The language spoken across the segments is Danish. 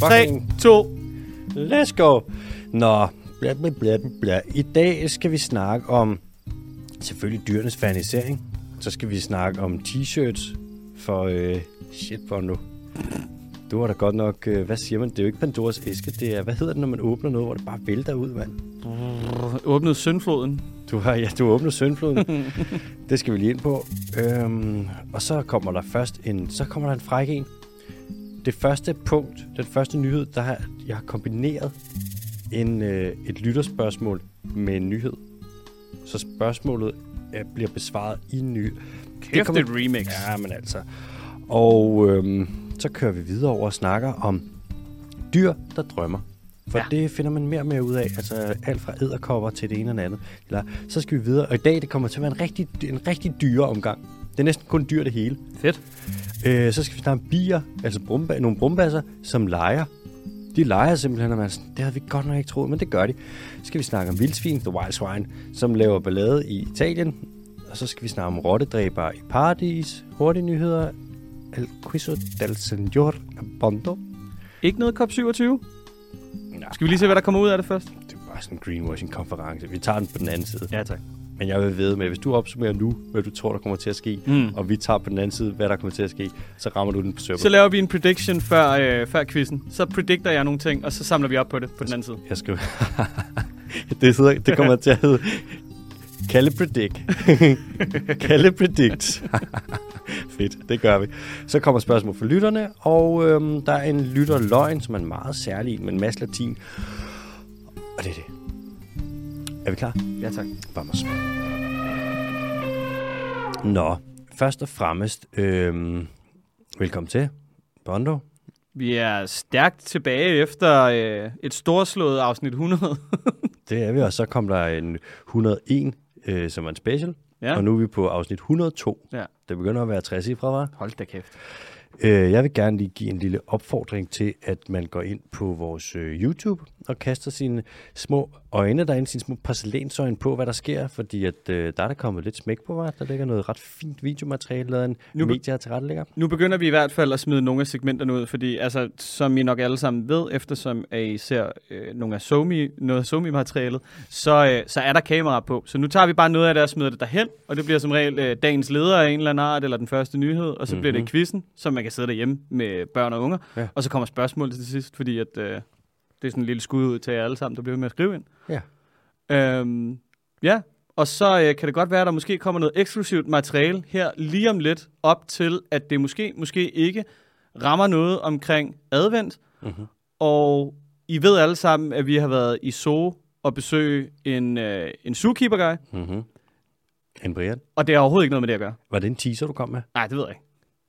3, Fucking 2. Let's go. Nå, bla, bla, bla, bla. I dag skal vi snakke om selvfølgelig dyrenes fanisering. Så skal vi snakke om t-shirts for øh, shit for nu. Du var da godt nok, øh, hvad siger man? Det er jo ikke Pandoras æske, det er, hvad hedder det, når man åbner noget, hvor det bare vælter ud, mand? Åbnede Søndfloden. Du har, ja, du har åbnet søndfloden. det skal vi lige ind på. Øhm, og så kommer der først en, så kommer der en fræk en. Det første punkt, den første nyhed, der har jeg har kombineret en, øh, et lytterspørgsmål med en nyhed. Så spørgsmålet øh, bliver besvaret i en ny. Kæft, kommer- det er et remix. Ja, men altså. Og øhm, så kører vi videre over og snakker om dyr, der drømmer. For ja. det finder man mere og mere ud af. Altså alt fra æderkopper til det ene og det andet. Eller, så skal vi videre. Og i dag, det kommer til at være en rigtig, en rigtig dyre omgang. Det er næsten kun dyr det hele. Fedt. Øh, så skal vi snakke om bier, altså brumba, nogle brumbasser, som leger. De leger simpelthen, og man sådan, det havde vi godt nok ikke troet, men det gør de. Så skal vi snakke om vildsvin, The Wild Swine, som laver ballade i Italien. Og så skal vi snakke om rottedræbere i Paradis, hurtige nyheder, El Quizo del Signor Bondo. Ikke noget COP27? Nej, Skal vi lige se, hvad der kommer ud af det først? det er bare sådan en greenwashing-konference. Vi tager den på den anden side. Ja, tak. Men jeg vil ved med, hvis du opsummerer nu, hvad du tror, der kommer til at ske, Mm. og vi tager på den anden side, hvad der kommer til at ske, så rammer du den på sømmet. Så laver vi en prediction før, øh, før quizzen. Så predicter jeg nogle ting, og så samler vi op på det på den anden side. Jeg skriver... det, hedder, det kommer til at hedde... Kalle Predict. Kalle Predict. Fedt, det gør vi. Så kommer spørgsmål fra lytterne, og øhm, der er en lytterløgn, som er en meget særlig en med en masse latin. Og det er det. Er vi klar? Ja, tak. Vamos. Nå, først og fremmest, øhm, velkommen til, Bondo. Vi er stærkt tilbage efter øh, et storslået afsnit 100. Det er vi, og så kom der en 101, øh, som var en special, ja. og nu er vi på afsnit 102. Ja. Det begynder at være 60 i fra, var. Hold da kæft. Øh, jeg vil gerne lige give en lille opfordring til, at man går ind på vores øh, YouTube og kaster sine små øjne derinde, sine små porcelænsøjne på, hvad der sker, fordi at, øh, der er der kommet lidt smæk på vej. Der ligger noget ret fint videomateriale, lavet en Nu be- medie til rettelægger. Nu begynder vi i hvert fald at smide nogle af segmenterne ud, fordi altså, som I nok alle sammen ved, eftersom at I ser øh, nogle af Somi, noget af Somi-materialet, så, øh, så er der kamera på. Så nu tager vi bare noget af det og smider det derhen, og det bliver som regel øh, dagens leder af en eller anden art, eller den første nyhed, og så mm-hmm. bliver det Mhm. quizzen, som man kan sidde derhjemme med børn og unger, Ja. og så kommer spørgsmål til sidst, fordi at, øh, det er sådan en lille skud ud til jer alle sammen, der bliver med at skrive ind. Ja. Øhm, ja, og så øh, kan det godt være, at der måske kommer noget eksklusivt materiale her lige om lidt op til, at det måske, måske ikke rammer noget omkring advent. Mm-hmm. Og I ved alle sammen, at vi har været i Zoo og besøge en, øh, en zookeeper guy, Mm-hmm. En Brian. og det har overhovedet ikke noget med det at gøre. Var det en teaser, du kom med? Nej, det ved jeg ikke.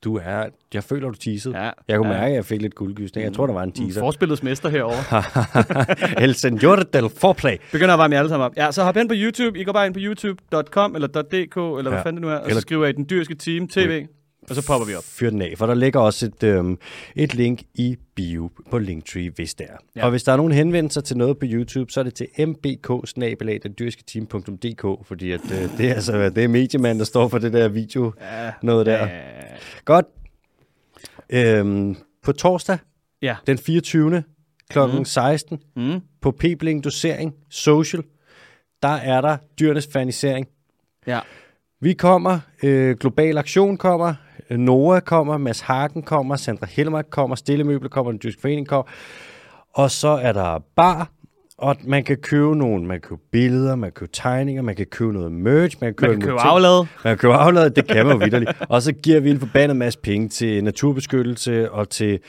Du er... Jeg føler, du teasede. Ja, Jeg kunne ja. mærke, at jeg fik lidt guldgysning. Jeg tror, der var en Mm, teaser. Forspillets mester herovre. El Senor del Foreplay. Begynder at varme jer alle sammen op. Ja, så hop hen på YouTube. I går bare ind på youtube.com eller .dk, eller hvad Ja. fanden det nu er, og så Eller- skriver I den dyrske team TV, og så popper vi op. Fyr den af, for der ligger også et, øhm, et link i bio på Linktree, hvis det er. Ja. Og hvis der er nogen henvendelser til noget på YouTube, så er det til mbk fordi at, øh, det, er altså, det er mediemanden, der står for det der video, Ja, noget der. ja, Godt. Øhm, på torsdag, ja. den 24. kl. Mm. 16, Mm. på Pebling Dosering Social, der er der dyrenes fanisering. Ja. Vi kommer, øh, Global Aktion kommer, Nora kommer, Mads Hagen kommer, Sandra Helmark kommer, Stillemøbler kommer, Den Dyrske Forening kommer, og så er der bar, og man kan købe nogle, man kan købe billeder, man kan købe tegninger, man kan købe noget merch, man kan købe, Man kan købe aflad. Man kan købe afladet, det kan man jo vidderligt. Og så giver vi en forbandet masse penge til naturbeskyttelse og til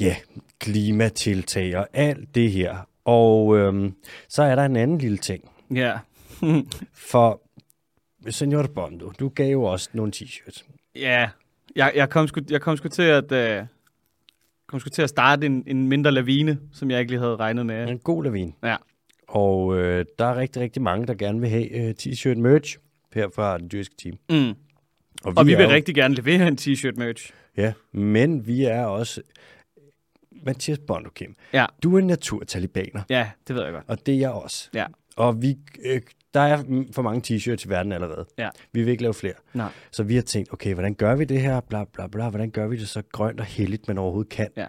ja, klimatiltag og alt det her. Og øhm, så er der en anden lille ting. Ja. For Senor Bondo, du gav jo også nogle t-shirts. ja. Jeg, jeg, kom sgu, jeg kom sgu til at... Uh, kom sgu til at starte en, en mindre lavine, som jeg ikke lige havde regnet med. En god lavin. Ja. Og øh, der er rigtig, rigtig mange, der gerne vil have øh, t-shirt merch her fra den dyrske team. Mm. Og vi er vil jo- rigtig gerne levere en t-shirt merch. Ja, men vi er også... Mathias Bondo, Kim. Ja. Du er en naturtalibaner, Ja, det ved jeg godt. og det er jeg også. Ja. Og vi, øh, der er mm, for mange t-shirts i verden allerede. Ja. Vi vil ikke lave flere. Nej. Så vi har tænkt, okay, hvordan gør vi det her? Bla, bla, bla. Hvordan gør vi det så grønt og heldigt, man overhovedet kan? Ja.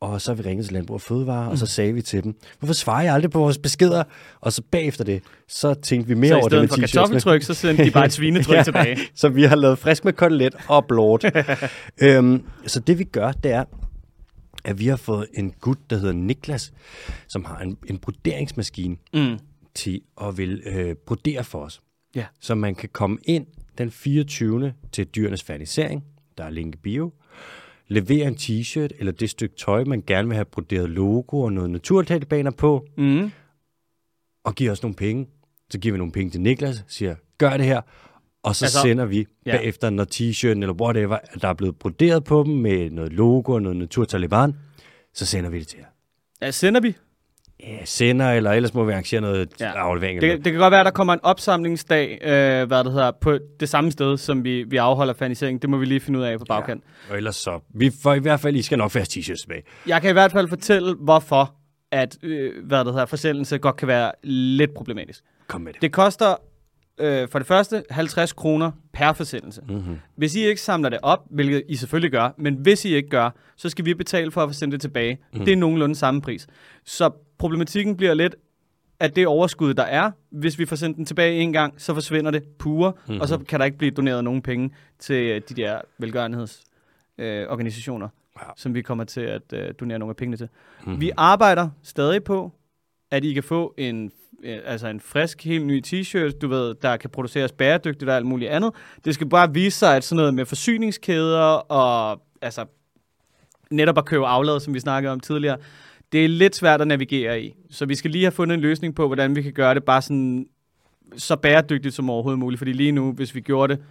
og så har vi ringet til Landbrug og Fødevare, mm. og så sagde vi til dem, hvorfor svarer jeg aldrig på vores beskeder? Og så bagefter det, så tænkte vi mere Så i over det med stedet for kartoffeltryk, så sendte de bare et svinetryk Ja, tilbage. Så vi har lavet frisk med kotelet og blort. øhm, så det vi gør, det er, at vi har fået en gut, der hedder Niklas, som har en, en broderingsmaskine Mm. Til at vil øh, brodere for os. Ja. Så man kan komme ind den 24. til dyrenes fernisering, der er link i bio, levere en t-shirt eller det stykke tøj, man gerne vil have broderet logo og noget naturtalebaner på, Mm. og give os nogle penge. Så giver vi nogle penge til Niklas, siger, gør det her, og så Altså, sender vi ja. bagefter, når t-shirten eller whatever, der er blevet broderet på dem med noget logo og noget naturtaliban, så sender vi det til jer. Ja, sender vi? Sender, eller ellers må vi arrangere noget Ja. aflevering. eller Det, det kan godt være, at der kommer en opsamlingsdag, øh, hvad det hedder, på det samme sted, som vi, vi afholder fanisering. Det må vi lige finde ud af på bagkant. Ja. Og ellers så. Vi får i hvert fald, I skal nok få jeres t-shirts tilbage. Jeg kan i hvert fald fortælle, hvorfor at øh, hvad det hedder, forsendelse godt kan være lidt problematisk. Kom med det. Det koster øh, for det første 50 kroner per forsendelse. Mm-hmm. Hvis I ikke samler det op, hvilket I selvfølgelig gør, men hvis I ikke gør, så skal vi betale for at få sendt det tilbage. Mm. Det er nogenlunde samme pris. Så problematikken bliver lidt, at det overskud, der er, hvis vi får sendt den tilbage en gang, så forsvinder det pure, mm. og så kan der ikke blive doneret nogen penge til øh, de der velgørenhedsorganisationer, øh, Ja. som vi kommer til at øh, donere nogle af pengene til. Mm. Vi arbejder stadig på, at I kan få en, øh, altså en frisk, helt ny t-shirt, du ved, der kan produceres bæredygtigt og alt muligt andet. Det skal bare vise sig, at sådan noget med forsyningskæder og altså netop at købe aflad, som vi snakkede om tidligere, det er lidt svært at navigere i. Så vi skal lige have fundet en løsning på, hvordan vi kan gøre det bare sådan så bæredygtigt som overhovedet muligt. Fordi lige nu, hvis vi gjorde det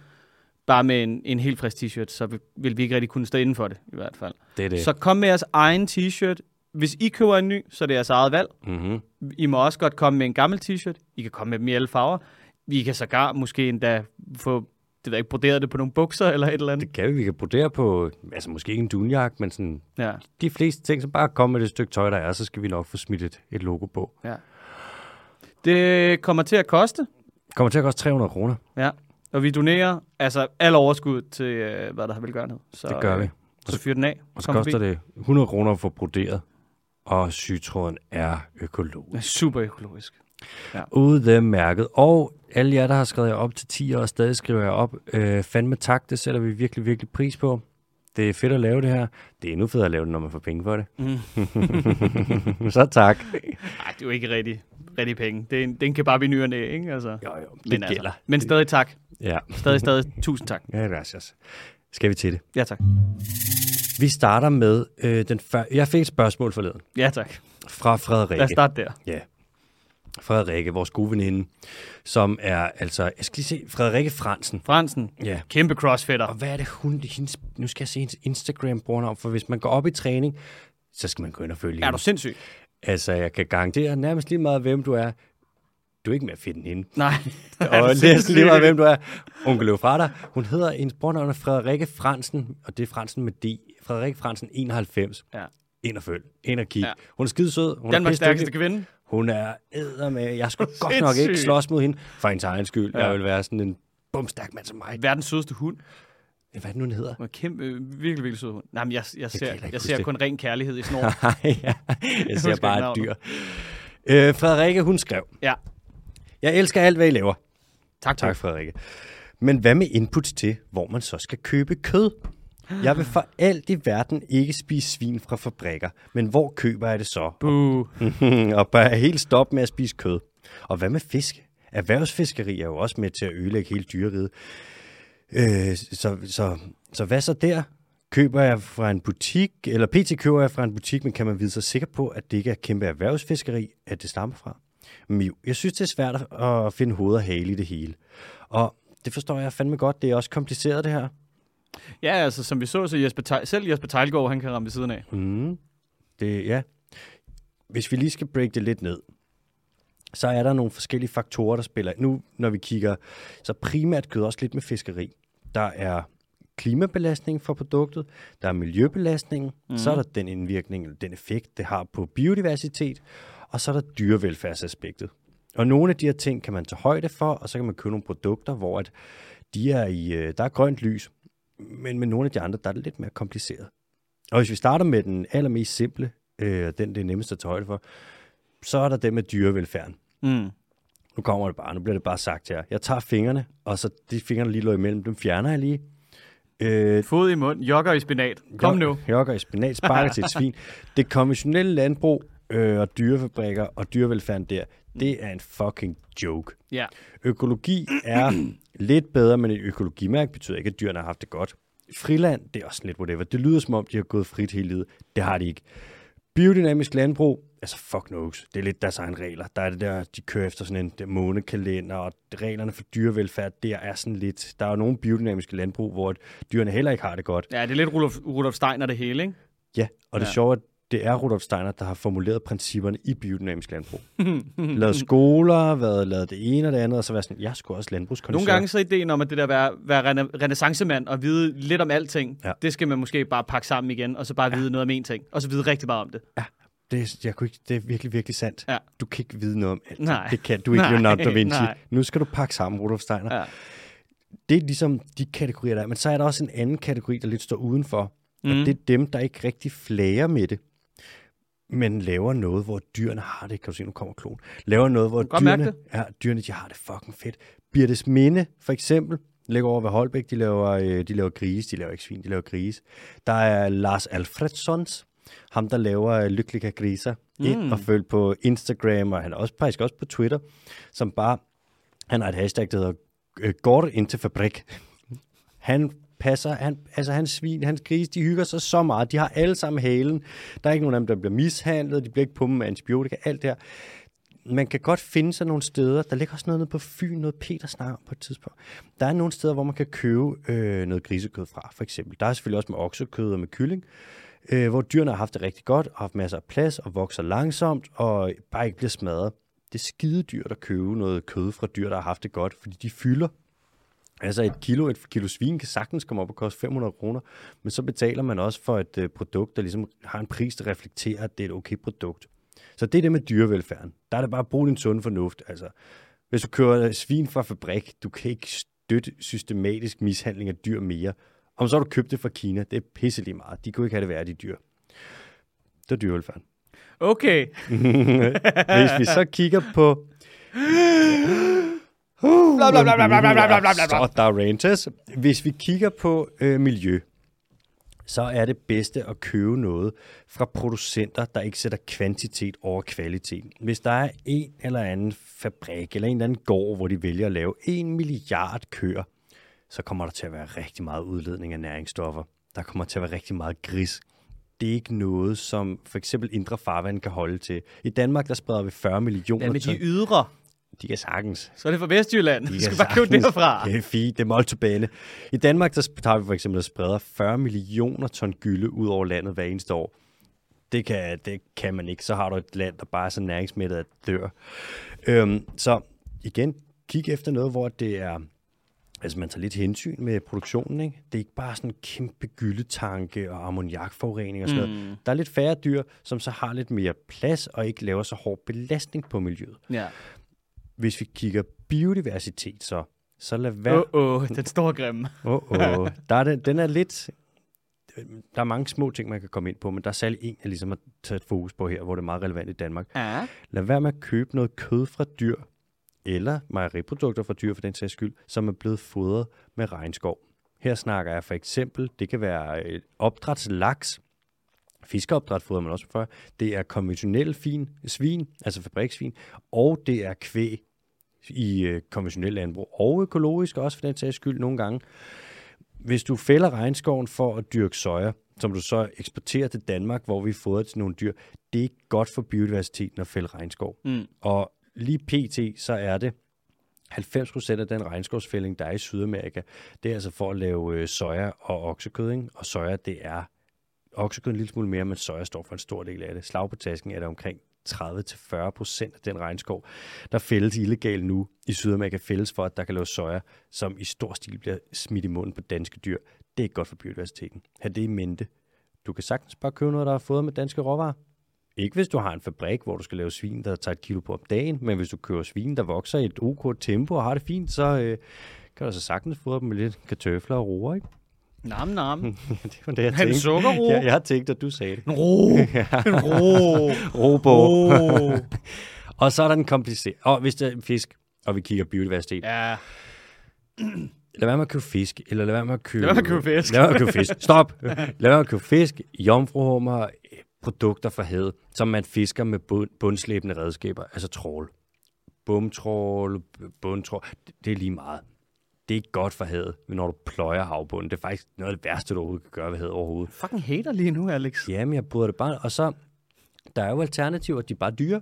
bare med en, en helt frisk t-shirt, så vil, vil vi ikke rigtig kunne stå inden for det, i hvert fald. Det er det. Så kom med jeres egen t-shirt. Hvis I køber en ny, så er det jeres eget valg. Mm-hmm. I må også godt komme med en gammel t-shirt. I kan komme med dem i alle farver. Vi kan sågar måske endda få det ved ikke, broderet det på nogle bukser eller et eller andet. Det kan vi. Vi kan brodere på, altså måske ikke en dunjak, men sådan Ja, de fleste ting, så bare kom med det stykke tøj, der er, så skal vi nok få smidt et, et logo på. ja. Det kommer til at koste, Kommer til at koste 300 kroner. ja. Og vi donerer altså al overskud til, øh, hvad der har velgørenhed. Så, Det gør vi. øh, Så fyr den af. Og så koster forbi. det 100 kroner for broderet, og sytråden er økologisk. Er super økologisk. Ude det mærket. Og alle jer, der har skrevet jer op til 10 år, og stadig skriver jeg op, øh, fandme tak, det sætter vi virkelig, virkelig pris på. Det er fedt at lave det her. Det er endnu federe at lave det, når man får penge for det. Mm. så tak. Ej, det er jo ikke rigtig, rigtig penge. Det er en, det er en kebab i ny og næ, ikke? Altså. Jo, jo, det men, gælder. altså, men stadig tak. Ja, Stadig, stadig tusind tak. ja gracias. Skal vi til det? Ja, tak. Vi starter med øh, den før... Jeg fik et spørgsmål forleden Ja, tak. fra Frederikke. Lad os starte der. Ja. Frederikke, vores gode veninde, som er altså... Jeg skal lige se, Frederikke Fransen. Fransen, Ja. kæmpe crossfitter. Og hvad er det, hun... Hendes, nu skal jeg se hendes Instagram om, for hvis man går op i træning, så skal man gå ind og følge Er du sindssyg? Altså, jeg kan garantere nærmest lige meget, hvem du er. Du er ikke mere fedt end hende. Nej. og næsten lige meget, hvem du er. Hun kan løbe fra dig. Hun hedder, hendes brugernavn er Frederikke Fransen, og det er Fransen med D. Frederikke Fransen 91. Ja. Ind og følg. Ind og kig. Ja. Hun er skide sød. Hun Danmarks er stærkeste kvinde. Hun er æder med. Jeg skulle godt nok ikke slås mod hende for hendes egen skyld. Ja. Jeg vil være sådan en bumstærk mand som mig. Verdens sødeste hund. Hvad er det nu, den hedder? Hun er kæmpe, øh, virkelig, virkelig sød hund. Nej, men jeg, jeg, ser, heller ikke jeg ser kun ren kærlighed i snor. Ja. jeg ser bare et dyr. Øh, Frederikke, hun skrev. Ja. Jeg elsker alt, hvad I laver. Tak, Tak, Frederikke. Men hvad med inputs til, hvor man så skal købe kød? Jeg vil for alt i verden ikke spise svin fra fabrikker, men hvor køber jeg det så? Buh. og bør jeg helt stoppe med at spise kød? Og hvad med fisk? Erhvervsfiskeri er jo også med til at ødelægge hele dyreriget. Øh, så, så, så hvad så der? Køber jeg fra en butik, eller pt. køber jeg fra en butik, men kan man vide sig sikker på, at det ikke er kæmpe erhvervsfiskeri, at det stammer fra? Men jo, jeg synes, det er svært at finde hoved og hale i det hele. Og det forstår jeg fandme godt. Det er også kompliceret, det her. Ja, altså, som vi så, så Jesper Tejl, selv Jesper Tejlgaard, han kan ramme ved siden af. Mm. Det, ja. Hvis vi lige skal break det lidt ned, så er der nogle forskellige faktorer, der spiller. Nu, når vi kigger, så primært kød også lidt med fiskeri. Der er klimabelastning for produktet, der er miljøbelastning, mm. så er der den indvirkning, eller den effekt, det har på biodiversitet, og så er der dyrevelfærdsaspektet. Og nogle af de her ting kan man tage højde for, og så kan man købe nogle produkter, hvor at de er i, øh, der er grønt lys, men med nogle af de andre, der er det lidt mere kompliceret. Og hvis vi starter med den allermest simple, øh, den det er nemmest at tage for, så er der det med dyrevelfærden. Mm. Nu kommer det bare, nu bliver det bare sagt her. Jeg tager fingrene, og så de fingre, der lige lå imellem, dem fjerner jeg lige. Øh, Fod i mund, jogger i spinat. Kom nu. Jogger i spinat, sparker til et svin. Det konventionelle landbrug øh, og dyrefabrikker og dyrevelfærden der, det er en fucking joke. Ja. Økologi er lidt bedre, men et økologimærke betyder ikke, at dyrene har haft det godt. Friland, det er også lidt whatever. Det lyder som om, de har gået frit hele livet. Det har de ikke. Biodynamisk landbrug, altså fuck knows. Det er lidt deres egen regler. Der er det der, de kører efter sådan en der månekalender, og reglerne for dyrevelfærd, der er sådan lidt... Der er jo nogle biodynamiske landbrug, hvor dyrene heller ikke har det godt. Ja, det er lidt Rudolf, Rudolf Steiner det hele, ikke? Ja, og det Ja. sjove er, det er Rudolf Steiner, der har formuleret principperne i biodynamisk landbrug. lavet skoler, været lavet det ene og det andet, og så været sådan, jeg skulle også landbrugskondisør. Nogle gange så er ideen om, at det der være, være rena- renaissancemand og vide lidt om alting, Ja. det skal man måske bare pakke sammen igen, og så bare vide noget om en ting, og så vide rigtig meget om det. Det, er- jeg kunne ikke, det er virkelig, virkelig sandt. Ja. Du kan ikke vide noget om alt. Nej. Det kan du ikke, Leonardo da Vinci. nej. Nu skal du pakke sammen, Rudolf Steiner. Ja. Det er ligesom de kategorier, der er. Men så er der også en anden kategori, der lidt står udenfor. Mm. Mm. Og det er dem, der ikke rigtig flager med det, men laver noget, hvor dyrene har det. Kan du se, nu kommer klon. Laver noget, hvor dyrene, ja, dyrene de har det fucking fedt. Birtes Minde, for eksempel, ligger over ved Holbæk, de laver, øh, de laver grise, de laver ikke svin, de laver grise. Der er Lars Alfredsons, ham der laver øh, Lykkelige Griser, mm. ind og følg på Instagram, og han er også, faktisk også på Twitter, som bare, han har et hashtag, der hedder øh, Går ind til fabrik. Han passer, han, altså hans svin, hans grise, de hygger sig så meget. De har alle sammen halen. Der er ikke nogen af dem, der bliver mishandlet. De bliver ikke pumpet med antibiotika. Alt det her. Man kan godt finde sig nogle steder. Der ligger også noget nede på Fyn, noget Peter snakker på et tidspunkt. Der er nogle steder, hvor man kan købe øh, noget grisekød fra, for eksempel. Der er selvfølgelig også med oksekød og med kylling, øh, hvor dyrene har haft det rigtig godt, og haft masser af plads, og vokser langsomt, og bare ikke bliver smadret. Det er skide dyrt at købe noget kød fra dyr, der har haft det godt, fordi de fylder. Altså et kilo, et kilo svin kan sagtens komme op og koste 500 kroner, men så betaler man også for et øh, produkt, der ligesom har en pris, der reflekterer, at det er et okay produkt. Så det er det med dyrevelfærden. Der er det bare at bruge din sunde fornuft. Altså, hvis du kører svin fra fabrik, du kan ikke støtte systematisk mishandling af dyr mere. Om så har du købt det fra Kina, det er pisselig meget. De kunne ikke have det værd, de dyr. Det er dyrevelfærden. Okay. Hvis vi så kigger på... Bla, bla, bla, bla, bla, bla, bla, bla, bla, bla. Så der er ranges. Hvis vi kigger på øh, miljø, så er det bedste at købe noget fra producenter, der ikke sætter kvantitet over kvalitet. Hvis der er en eller anden fabrik eller en eller anden gård, hvor de vælger at lave en milliard køer, så kommer der til at være rigtig meget udledning af næringsstoffer. Der kommer til at være rigtig meget gris. Det er ikke noget, som for eksempel indre farvand kan holde til. I Danmark, der spreder vi 40 millioner Hvad med ton. de ydre? De kan sagtens. Så er det fra Vestjylland. De Du skal bare købe derfra. Det er fint, det er molto bene. I Danmark, der tager vi for eksempel og spreder 40 millioner ton gylde ud over landet hver eneste år. Det kan, det kan man ikke. Så har du et land, der bare er så næringsmættet, at dør. Øhm, så igen, kig efter noget, hvor det er... Altså, man tager lidt hensyn med produktionen, ikke? Det er ikke bare sådan en kæmpe gyldetanke og ammoniakforurening og sådan mm. noget. Der er lidt færre dyr, som så har lidt mere plads og ikke laver så hård belastning på miljøet. Ja. Hvis vi kigger biodiversitet, så, så lad være... Åh, oh, oh, den store grimme. Åh, oh, oh. der er den, den er lidt... Der er mange små ting, man kan komme ind på, men der er særlig en, jeg ligesom har taget fokus på her, hvor det er meget relevant i Danmark. Ja. Lad være med at købe noget kød fra dyr, eller mejeriprodukter fra dyr for den sags skyld, som er blevet fodret med regnskov. Her snakker jeg for eksempel, det kan være øh, opdrætslaks, fiskeopdræt fodrer man også for, det er konventionel fin, svin, altså fabriksvin, og det er kvæg i øh, konventionel landbrug, og økologisk også for den sags skyld nogle gange. Hvis du fælder regnskoven for at dyrke soja, som du så eksporterer til Danmark, hvor vi fodrer til nogle dyr, det er ikke godt for biodiversiteten at fælde regnskov. Mm. Og lige pt. så er det 90% af den regnskovsfældning, der er i Sydamerika, det er altså for at lave øh, soja og oksekød. Ikke? Og soja, det er oksekød en lille smule mere, men soja står for en stor del af det. Slag på tasken er der omkring 30-40% af den regnskov, der fældes illegalt nu i Sydamerika, fældes for, at der kan laves soja, som i stor stil bliver smidt i munden på danske dyr. Det er ikke godt for biodiversiteten. Ha' det i mente. Du kan sagtens bare købe noget, der er fået med danske råvarer. Ikke hvis du har en fabrik, hvor du skal lave svin, der tager et kilo på om dagen, men hvis du kører svin, der vokser i et ok tempo og har det fint, så øh, kan du så sagtens fodre dem med lidt kartøfler og roer, ikke? Nam, nam. det var det, jeg En tænkte. sukkerro. Jeg, jeg har tænkt, at du sagde det. En ro. En ro. Robo. Ro. Og så er der den kompliceret. Og hvis det er fisk, og vi kigger biodiversitet. Ja. Lad være med at købe fisk, eller lad være med at købe... Lad være med at købe fisk. Lad være med at købe fisk. Stop! lad være med at købe fisk, jomfruhummer, øh, produkter fra havet, som man fisker med bund, bundslæbende redskaber, altså trål. Bumtrål, bundtrål, det er lige meget. Det er ikke godt for havet, når du pløjer havbunden. Det er faktisk noget af det værste, du overhovedet kan gøre ved havet overhovedet. Fucking hater lige nu, Alex. Jamen, jeg bryder det bare. Og så, der er jo alternativer, de er bare dyre.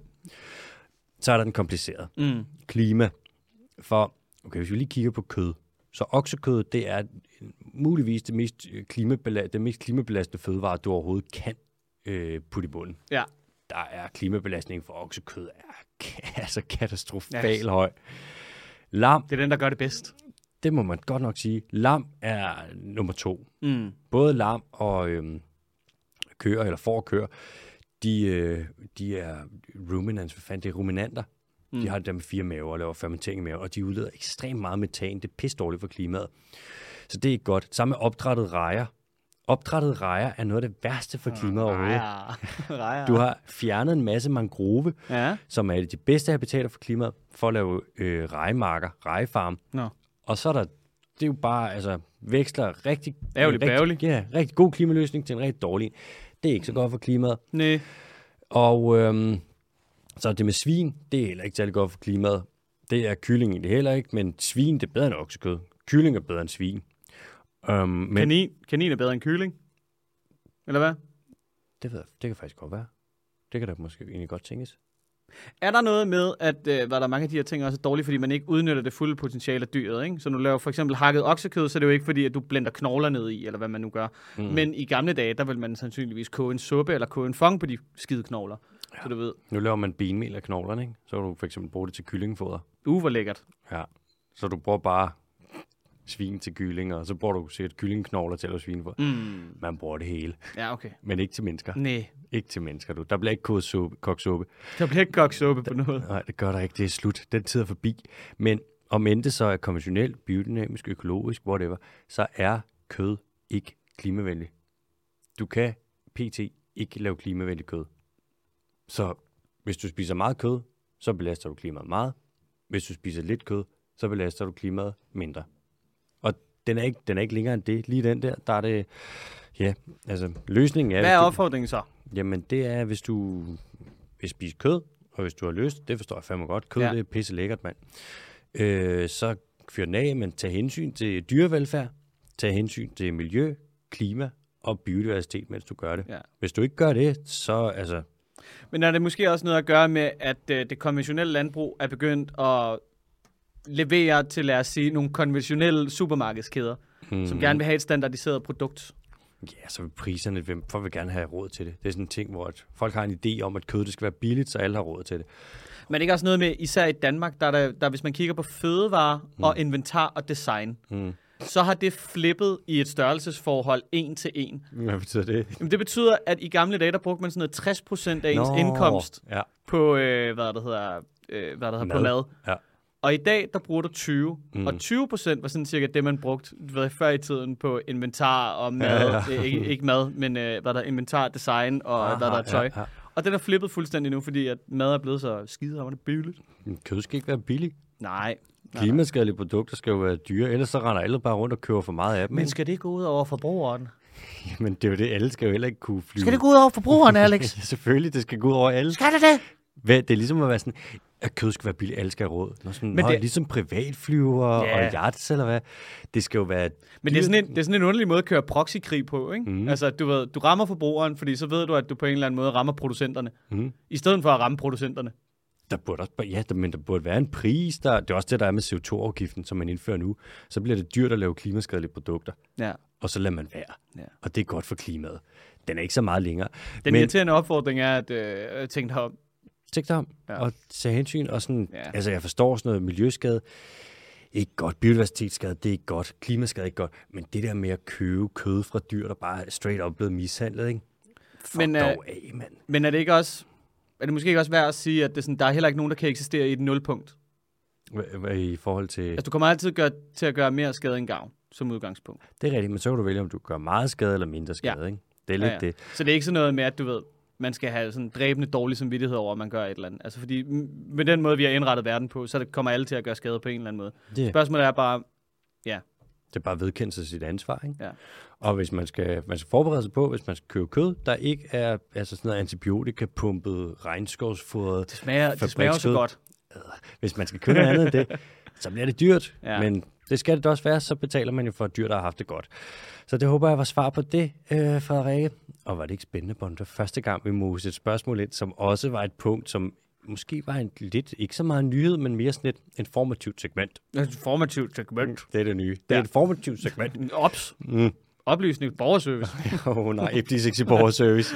Så er der den komplicerede. Mm. Klima. For, okay, hvis vi lige kigger på kød, så oksekød, det er muligvis det mest, øh, klimabela- det mest klimabelastende fødevare, du overhovedet kan øh, putte i bunden. Ja. Der er klimabelastningen for oksekød er altså katastrofal Ja. høj. Lam, Det er den, der gør det bedst. Det må man godt nok sige. Lam er nummer to. Mm. Både lam og øhm, køer, eller får køer, de, øh, de er ruminants, hvad fanden, det er ruminanter. Mm. De har det der med fire maver og laver fermentering i maven, og de udleder ekstremt meget metan. Det er pisse dårligt for klimaet. Så det er ikke godt. Samme med opdrættet rejer. Opdrættet rejer er noget af det værste for klimaet overhovedet. Rejer. Du har fjernet en masse mangrove, Ja. som er de bedste habitater for klimaet, for at lave øh, rejemarker, rejefarm. Nå. Og så er der, det er jo bare, altså, veksler rigtig, Ærgerlig rigtig, bærgerlig. Ja, rigtig god klimaløsning til en rigtig dårlig. Det er ikke så godt for klimaet. Nej. Og øhm, så det med svin, det er heller ikke særlig godt for klimaet. Det er kylling egentlig heller ikke, men svin, det er bedre end oksekød. Kylling er bedre end svin. Øhm, men Kanin. Kanin er bedre end kylling. Eller hvad? det, ved jeg, det kan faktisk godt være. Det kan da måske egentlig godt tænkes. Er der noget med, at øh, hvad der er mange af de her ting også er dårlige, fordi man ikke udnytter det fulde potentiale af dyret, ikke? Så nu laver for eksempel hakket oksekød, så er det jo ikke fordi, at du blender knogler ned i, eller hvad man nu gør. Mm. Men i gamle dage, der vil man sandsynligvis koge en suppe, eller koge en fong på de skide knogler. Ja. Så du ved, Nu laver man benmel af knoglerne, ikke? Så kan du for eksempel bruge det til kyllingfoder. uh, hvor lækkert. Ja. Så du bruger bare svin til kylling, og så bruger du sikkert kyllingknogler til at lave svinefoder. Mm. Man bruger det hele, Ja, okay. men ikke til mennesker. Nej, Ikke til mennesker, du. Der bliver ikke kogt suppe, kogt suppe. der bliver ikke kogt suppe på noget. Nej, det gør der ikke. Det er slut. Den tid er forbi. Men om end det så er konventionelt, biodynamisk, økologisk, whatever, så er kød ikke klimavenlig. Du kan pt. ikke lave klimavenlig kød. Så hvis du spiser meget kød, så belaster du klimaet meget. Hvis du spiser lidt kød, så belaster du klimaet mindre. Og den er ikke, den er ikke længere end det. Lige den der, der er det... Ja, altså løsningen er... Hvad er opfordringen så? Jamen, det er, hvis du vil spise kød, og hvis du har lyst, det forstår jeg fandme godt. Kød, Ja. det er pisse lækkert, mand. Øh, så fyr den af, men tag hensyn til dyrevelfærd, tag hensyn til miljø, klima og biodiversitet, mens du gør det. Ja. Hvis du ikke gør det, så altså... Men er det måske også noget at gøre med, at øh, det konventionelle landbrug er begyndt at levere til, lad os sige, nogle konventionelle supermarkedskæder, mm. som gerne vil have et standardiseret produkt? Ja, så vil priserne, hvem folk vil gerne have råd til det. Det er sådan en ting, hvor at folk har en idé om, at kød det skal være billigt, så alle har råd til det. Men ikke også noget med, især i Danmark, der, er der, der hvis man kigger på fødevare mm. og inventar og design, Mm. så har det flippet i et størrelsesforhold en til en. Hvad betyder det? Jamen, det betyder, at i gamle dage, der brugte man sådan noget 60% af ens Nå, indkomst Ja, på, øh, hvad det hedder, øh, hvad der hedder, på Mad. mad. ja. Og i dag, der bruger du 20. Mm. Og 20 procent var sådan cirka det, man brugte ved, før i tiden på inventar og mad. Ja, Ja, ja. ikke, ikke mad, men øh, hvad der er inventar, design og Aha, hvad der er tøj. Ja, ja. Og den er flippet fuldstændig nu, fordi at mad er blevet så skide det billigt. Kød skal ikke være billigt. Nej. Klimaskadelige produkter skal jo være dyre, ellers så render alle bare rundt og køber for meget af dem. Men ikke? skal det gå ud over forbrugeren? Men det er jo det, alle skal jo heller ikke kunne flyve. Skal det gå ud over forbrugeren, Alex? Ja, selvfølgelig, det skal gå ud over alle. Skal det det? Hvad, det er ligesom at være sådan, at kød skal være billigt, alle skal have råd. Nå, sådan, Men det-. Ligesom privatflyver Ja. og yachts eller hvad. Det skal jo være... Men det er, sådan en, det er sådan en underlig måde at køre proxykrig på, ikke? Mm. Altså, du, ved, du rammer forbrugeren, fordi så ved du, at du på en eller anden måde rammer producenterne. Mhm. I stedet for at ramme producenterne. Der burde også, ja, der, men der burde være en pris. Der, det er også det, der er med CO2-afgiften, som man indfører nu. Så bliver det dyrt at lave klimaskadelige produkter, Ja. og så lader man være. Ja. Og det er godt for klimaet. Den er ikke så meget længere. Den Men- irriterende opfordring er at øh. Tænk dig om, Ja. ja. og tage hensyn. Og sådan, Ja. ja. Altså, jeg forstår sådan noget miljøskade. Ikke godt. Biodiversitetsskade, det er ikke godt. Klimaskade er ikke godt. Men det der med at købe kød fra dyr, der bare er straight up blevet mishandlet, ikke? Fuck Men, øh, dog af, mand. Men er det ikke også... Er det måske ikke også værd at sige, at det er sådan, der er heller ikke nogen, der kan eksistere i et nulpunkt? I forhold til... Altså, du kommer altid gør, til at gøre mere skade end gavn, som udgangspunkt. Det er rigtigt, men så kan du vælge, om du gør meget skade eller mindre skade, ikke? Det er lidt Ja, ja. det. Så det er ikke sådan noget med, at du ved, man skal have sådan dræbende dårlig samvittighed over, at man gør et eller andet. Altså, fordi med den måde, vi har indrettet verden på, så kommer alle til at gøre skade på en eller anden måde. det. Spørgsmålet er bare, Det er bare vedkendelse af sit ansvar, ikke? Ja. Og hvis man skal, man skal forberede sig på, hvis man skal købe kød, der ikke er altså sådan noget antibiotikapumpet, regnskovsfodret, det smager, det smager jo så Fabrikskød. godt. hvis man skal købe noget andet end det, så bliver det dyrt. Ja. Ja. Men det skal det også være, så betaler man jo for et dyr, der har haft det godt. Så det håber jeg var svar på det, øh, Frederikke. Og var det ikke spændende, var første gang, vi mosede et spørgsmål ind, som også var et punkt, som måske var en lidt, ikke så meget nyhed, men mere sådan et informativt segment. Et formativt segment. Det er det nye. Det er Ja. et informativt segment. Ops. Mm. Oplysning, borgerservice. Åh oh, nej, FD6 borgerservice.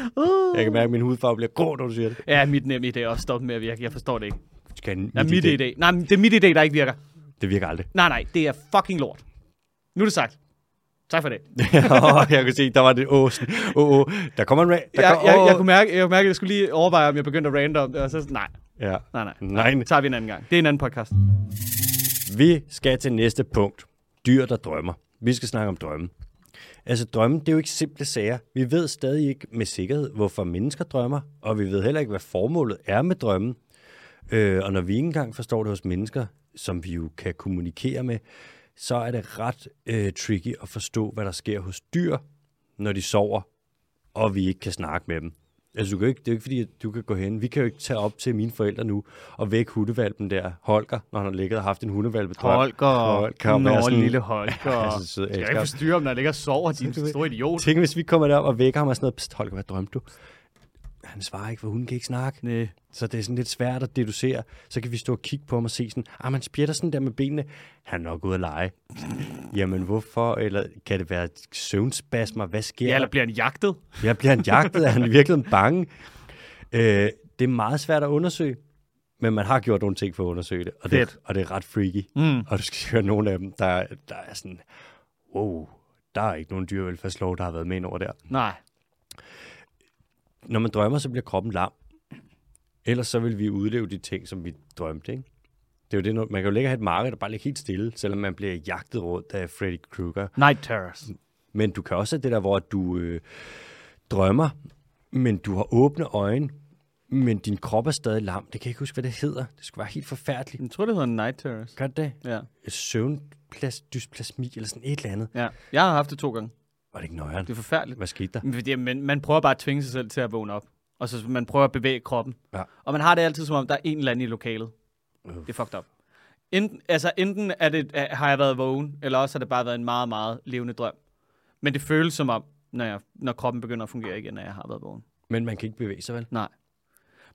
Jeg kan mærke, at min hudfarve bliver grå, når du siger det. ja, mit nem idé er også stoppet med at virke. Jeg forstår det ikke. Skal en, Ja, mit idé. Nej, men det er mit idé, der ikke virker. Det virker aldrig. Nej, nej, det er fucking lort. Nu er det sagt. Tak for det. Åh, jeg kunne se, der var det. Åh, oh, oh. der kommer en... Ra- der Jeg, kom, jeg, åh. jeg, kunne mærke, jeg kunne mærke, at jeg skulle lige overveje, om jeg begyndte at rande om det, og så nej, Ja. nej, nej. Nej. Det tager vi en anden gang. Det er en anden podcast. Vi skal til næste punkt. Dyr, der drømmer. Vi skal snakke om drømme. Altså drømme, det er jo ikke simple sager. Vi ved stadig ikke med sikkerhed, hvorfor mennesker drømmer, og vi ved heller ikke, hvad formålet er med drømmen. Øh, og når vi ikke engang forstår det hos mennesker, som vi jo kan kommunikere med, så er det ret øh, tricky at forstå, hvad der sker hos dyr, når de sover, og vi ikke kan snakke med dem. Altså, du kan ikke, det er jo ikke fordi, at du kan gå hen. Vi kan jo ikke tage op til mine forældre nu og vække hundevalpen der, Holger, når han har ligget og haft en hundevalpedrøm. Holger, Holger, Nå, sådan- lille Holger. Ja, så jeg kan ikke forstyrre ham, når han ligger og sover, din store idiot. Tænk, hvis vi kommer derop og vækker ham og sådan noget. Holger, hvad drømte du? Han svarer ikke, for hun kan ikke snakke. Nej. Så det er sådan lidt svært at deducere. Så kan vi stå og kigge på ham og se sådan, ah, man spjætter sådan der med benene. Han er nok ude at lege. Jamen, hvorfor? Eller kan det være søvnspasmer? Hvad sker Ja, der? eller bliver han jagtet? Jeg bliver han jagtet? Er han virkelig bange? Øh, det er meget svært at undersøge, men man har gjort nogle ting for at undersøge det, og det, Fedt. er, og det er ret freaky. Mm. Og du skal høre nogle af dem, der, der er sådan, wow, der er ikke nogen dyrevelfærdslov, der har været med ind over der. Nej. Når man drømmer, så bliver kroppen lam. Ellers så vil vi udleve de ting, som vi drømte, ikke? Det er jo det, man kan jo ligge og have et marked, der bare ligger helt stille, selvom man bliver jagtet rundt af Freddy Krueger. Night terrors. Men du kan også have det der, hvor du øh, drømmer, men du har åbne øjne, men din krop er stadig lam. Det kan jeg ikke huske, hvad det hedder. Det skulle være helt forfærdeligt. Jeg tror, det hedder night terrors. Gør det? Ja. Søvndysplasmi eller sådan et eller andet. ja. Jeg har haft det to gange. Var det ikke nøjeren? Det er forfærdeligt. Hvad skete der? Men fordi man, man prøver bare at tvinge sig selv til at vågne op. Og så man prøver at bevæge kroppen. Ja. Og man har det altid som om, der er en eller anden i lokalet. Uh. Det er fucked up. Enten, altså, enten er det, er, har jeg været vågen, eller også har det bare været en meget, meget levende drøm. Men det føles som om, når, jeg, når kroppen begynder at fungere igen, når jeg har været vågen. Men man kan ikke bevæge sig, vel? Nej.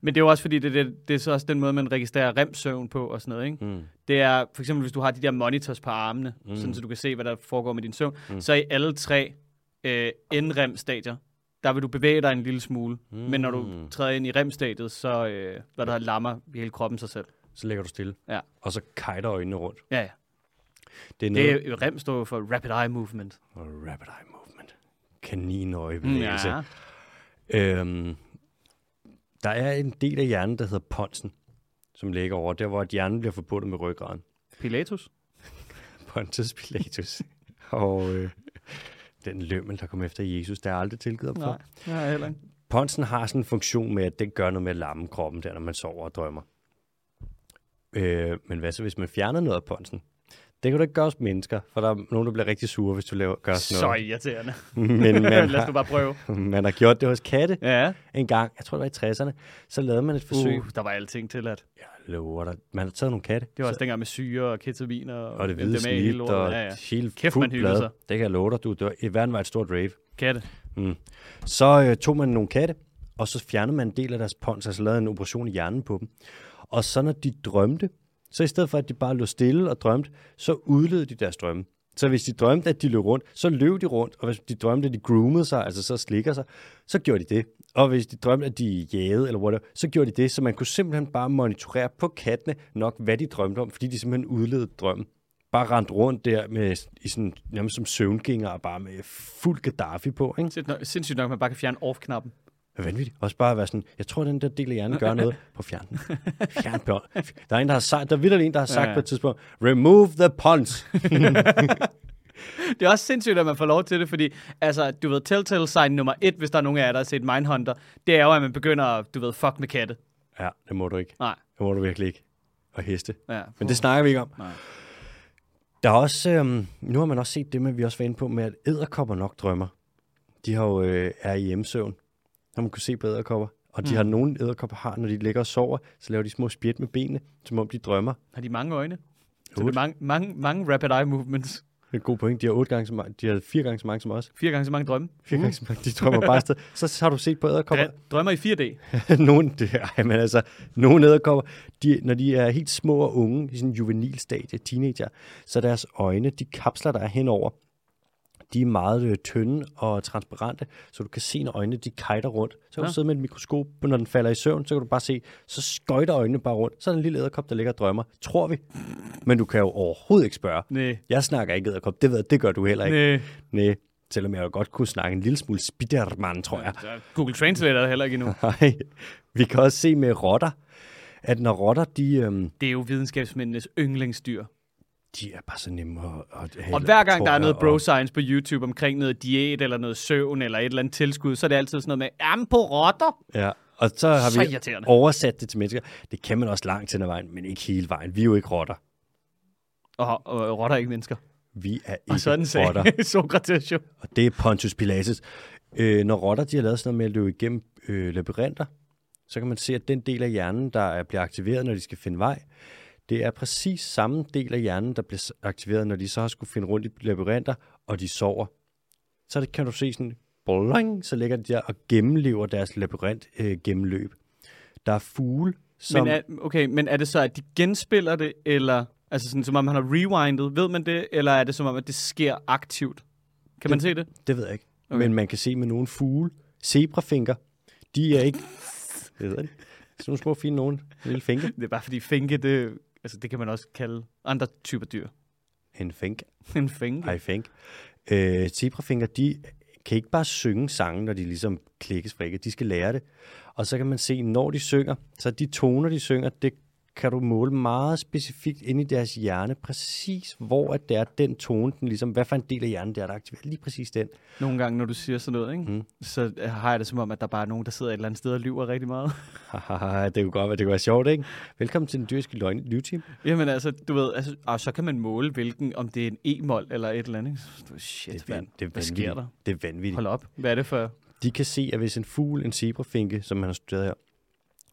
Men det er jo også fordi, det, det, det er så også den måde, man registrerer remsøvn på og sådan noget. Ikke? Mm. Det er for eksempel, hvis du har de der monitors på armene, mm. sådan så du kan se, hvad der foregår med din søvn, mm. så i alle tre øh, NREM-stadier, der vil du bevæge dig en lille smule. Mm. Men når du træder ind i REM-stadiet, så øh, hvad der lammer hele kroppen sig selv. Så lægger du stille. Ja. Og så kajter øjnene rundt. Ja, ja. Det er noget... Det er, REM står for Rapid Eye Movement. Og rapid eye movement. Kaninøjebevægelse. Ja. Øhm, der er en del af hjernen, der hedder ponsen, som ligger over der, hvor hjernen bliver forbundet med ryggraden. Pilatus? Pontius Pilatus. og øh, den lømmel, der kom efter Jesus, der er aldrig tilgivet for. Nej, jeg heller ikke. Ponsen har sådan en funktion med, at den gør noget med at lamme kroppen der, når man sover og drømmer. Øh, men hvad så, hvis man fjerner noget af ponsen? Det kan du ikke gøre hos mennesker, for der er nogen, der bliver rigtig sure, hvis du laver, gør sådan Så noget. irriterende. Men man Lad os nu bare prøve. man har gjort det hos katte Ja. en gang, jeg tror det var i 60'erne, så lavede man et forsøg. Uh, der var alting til at. Jeg lover dig. Man har taget nogle katte. Det var også dengang med syre og ketamin og, og det hvide hele snit, og Ja, ja. helt Kæft, man blad. sig. Det kan jeg love dig, du. Det var, I verden var et stort rave. Katte. Mm. Så øh, tog man nogle katte, og så fjernede man en del af deres pons, altså lavede en operation i hjernen på dem. Og så når de drømte, så i stedet for at de bare lå stille og drømte, så udled de deres drømme. Så hvis de drømte, at de løb rundt, så løb de rundt, og hvis de drømte, at de groomede sig, altså så slikker sig, så gjorde de det. Og hvis de drømte, at de jagede eller whatever, så gjorde de det, så man kunne simpelthen bare monitorere på kattene nok, hvad de drømte om, fordi de simpelthen udledede drømmen. Bare rent rundt der med, i sådan, nærmest som søvngænger, og bare med fuld Gaddafi på, ikke? Sindssygt nok, sindssygt nok, at man bare kan fjerne off-knappen vanvittigt. Også bare at være sådan, jeg tror, den der del af hjernen gør noget på fjernen. Fjern. Der er en, der har sagt, der er en, der har sagt Ja, ja, ja. på et tidspunkt, remove the puns. Det er også sindssygt, at man får lov til det, fordi, altså, du ved, telltale sign nummer et, hvis der er nogen af jer, der har set Mindhunter, det er jo, at man begynder at, du ved, fuck med katte. ja, det må du ikke. Nej. Det må du virkelig ikke. Og heste. Ja. Men det snakker vi ikke om. Nej. Der er også, øhm, nu har man også set det med, vi også var inde på, med at æderkopper nok drømmer. De har jo, øh, er i hjemsøvn. Har man kunne se på æderkopper. Og de Mm. har nogle æderkopper har, når de ligger og sover, så laver de små spjæt med benene, som om de drømmer. Har de mange øjne? Så det er mange, mange, mange rapid eye movements. Det er en god point. De har, otte gange så mange, de har fire gange så mange som os. Fire gange så mange drømme. Fire gange så mange. De drømmer bare afsted. Så har du set på æderkopper. Dre- Drømmer i 4D. nogle, det, ej, men altså, nogle æderkopper, de, når de er helt små og unge, i sådan en juvenil stadie, teenager, så deres øjne, de kapsler, der er henover, de er meget øh, tynde og transparente, så du kan se, når øjnene de kajter rundt. Så kan Ja. du sidde med et mikroskop, og når den falder i søvn, så kan du bare se, så skøjter øjnene bare rundt. Så er der en lille æderkop, der ligger og drømmer. Tror vi. Men du kan jo overhovedet ikke spørge. Nej. Jeg snakker ikke æderkop, det ved jeg, det gør du heller ikke. Nej. Nej. Selvom jeg jo godt kunne snakke en lille smule Spiderman, tror jeg. Google Translate er der heller ikke endnu. Nej, vi kan også se med rotter, at når rotter, de, øhm, Det er jo videnskabsmændenes yndlingsdyr. De er bare så nemme at, at have, Og hver gang der er noget og- bro science på YouTube omkring noget diæt eller noget søvn eller et eller andet tilskud, så er det altid sådan noget med, jamen på rotter. Ja, og så har Så vi oversat det til mennesker. Det kan man også langt hen ad vejen, men ikke hele vejen. Vi er jo ikke rotter. Og, og rotter er ikke mennesker. Vi er Og ikke sådan rotter. sagde Sokrates jo. Og det er Pontius Pilatus. Øh, når rotter de har lavet sådan noget med at løbe igennem øh, labyrinter, så kan man se, at den del af hjernen, der er, bliver aktiveret, når de skal finde vej, det er præcis samme del af hjernen, der bliver aktiveret, når de så har skulle finde rundt i labyrinter, og de sover. Så det kan du se sådan, boing, så ligger de der og gennemlever deres labyrint øh, gennemløb. Der er fugle, som... Men er, okay, men er det så, at de genspiller det, eller altså sådan, som om man har rewindet, ved man det, eller er det som om, at det sker aktivt? Kan man se det? Det ved jeg ikke. Okay. Men man kan se med nogle fugle, zebrafinker, de er ikke... Det ved jeg. Sådan nogle små fine nogen. En lille finke. Det er bare fordi finke, det, altså, det kan man også kalde andre typer dyr. En fink. En finke. Hej fink. Øh, zebrafinker, de kan ikke bare synge sange, når de ligesom klikkes fra ikke. De skal lære det. Og så kan man se, når de synger, så de toner, de synger, det kan du måle meget specifikt ind i deres hjerne, præcis hvor at det er den tone, den ligesom, hvad for en del af hjernen det er, der aktiverer lige præcis den. Nogle gange, når du siger sådan noget, ikke? Mm. så øh, har jeg det som om, at der bare er nogen, der sidder et eller andet sted og lyver rigtig meget. Det kunne godt være, det kunne være sjovt, ikke? Velkommen til den dyriske løgn livteam. Jamen altså, du ved, altså, og så kan man måle, hvilken, om det er en e-mol eller et eller andet. ikke? Shit, Det er, van, det er Hvad sker der? Det er vanvittigt. Hold op. Hvad er det for? De kan se, at hvis en fugl, en zebrafinke, som man har studeret her,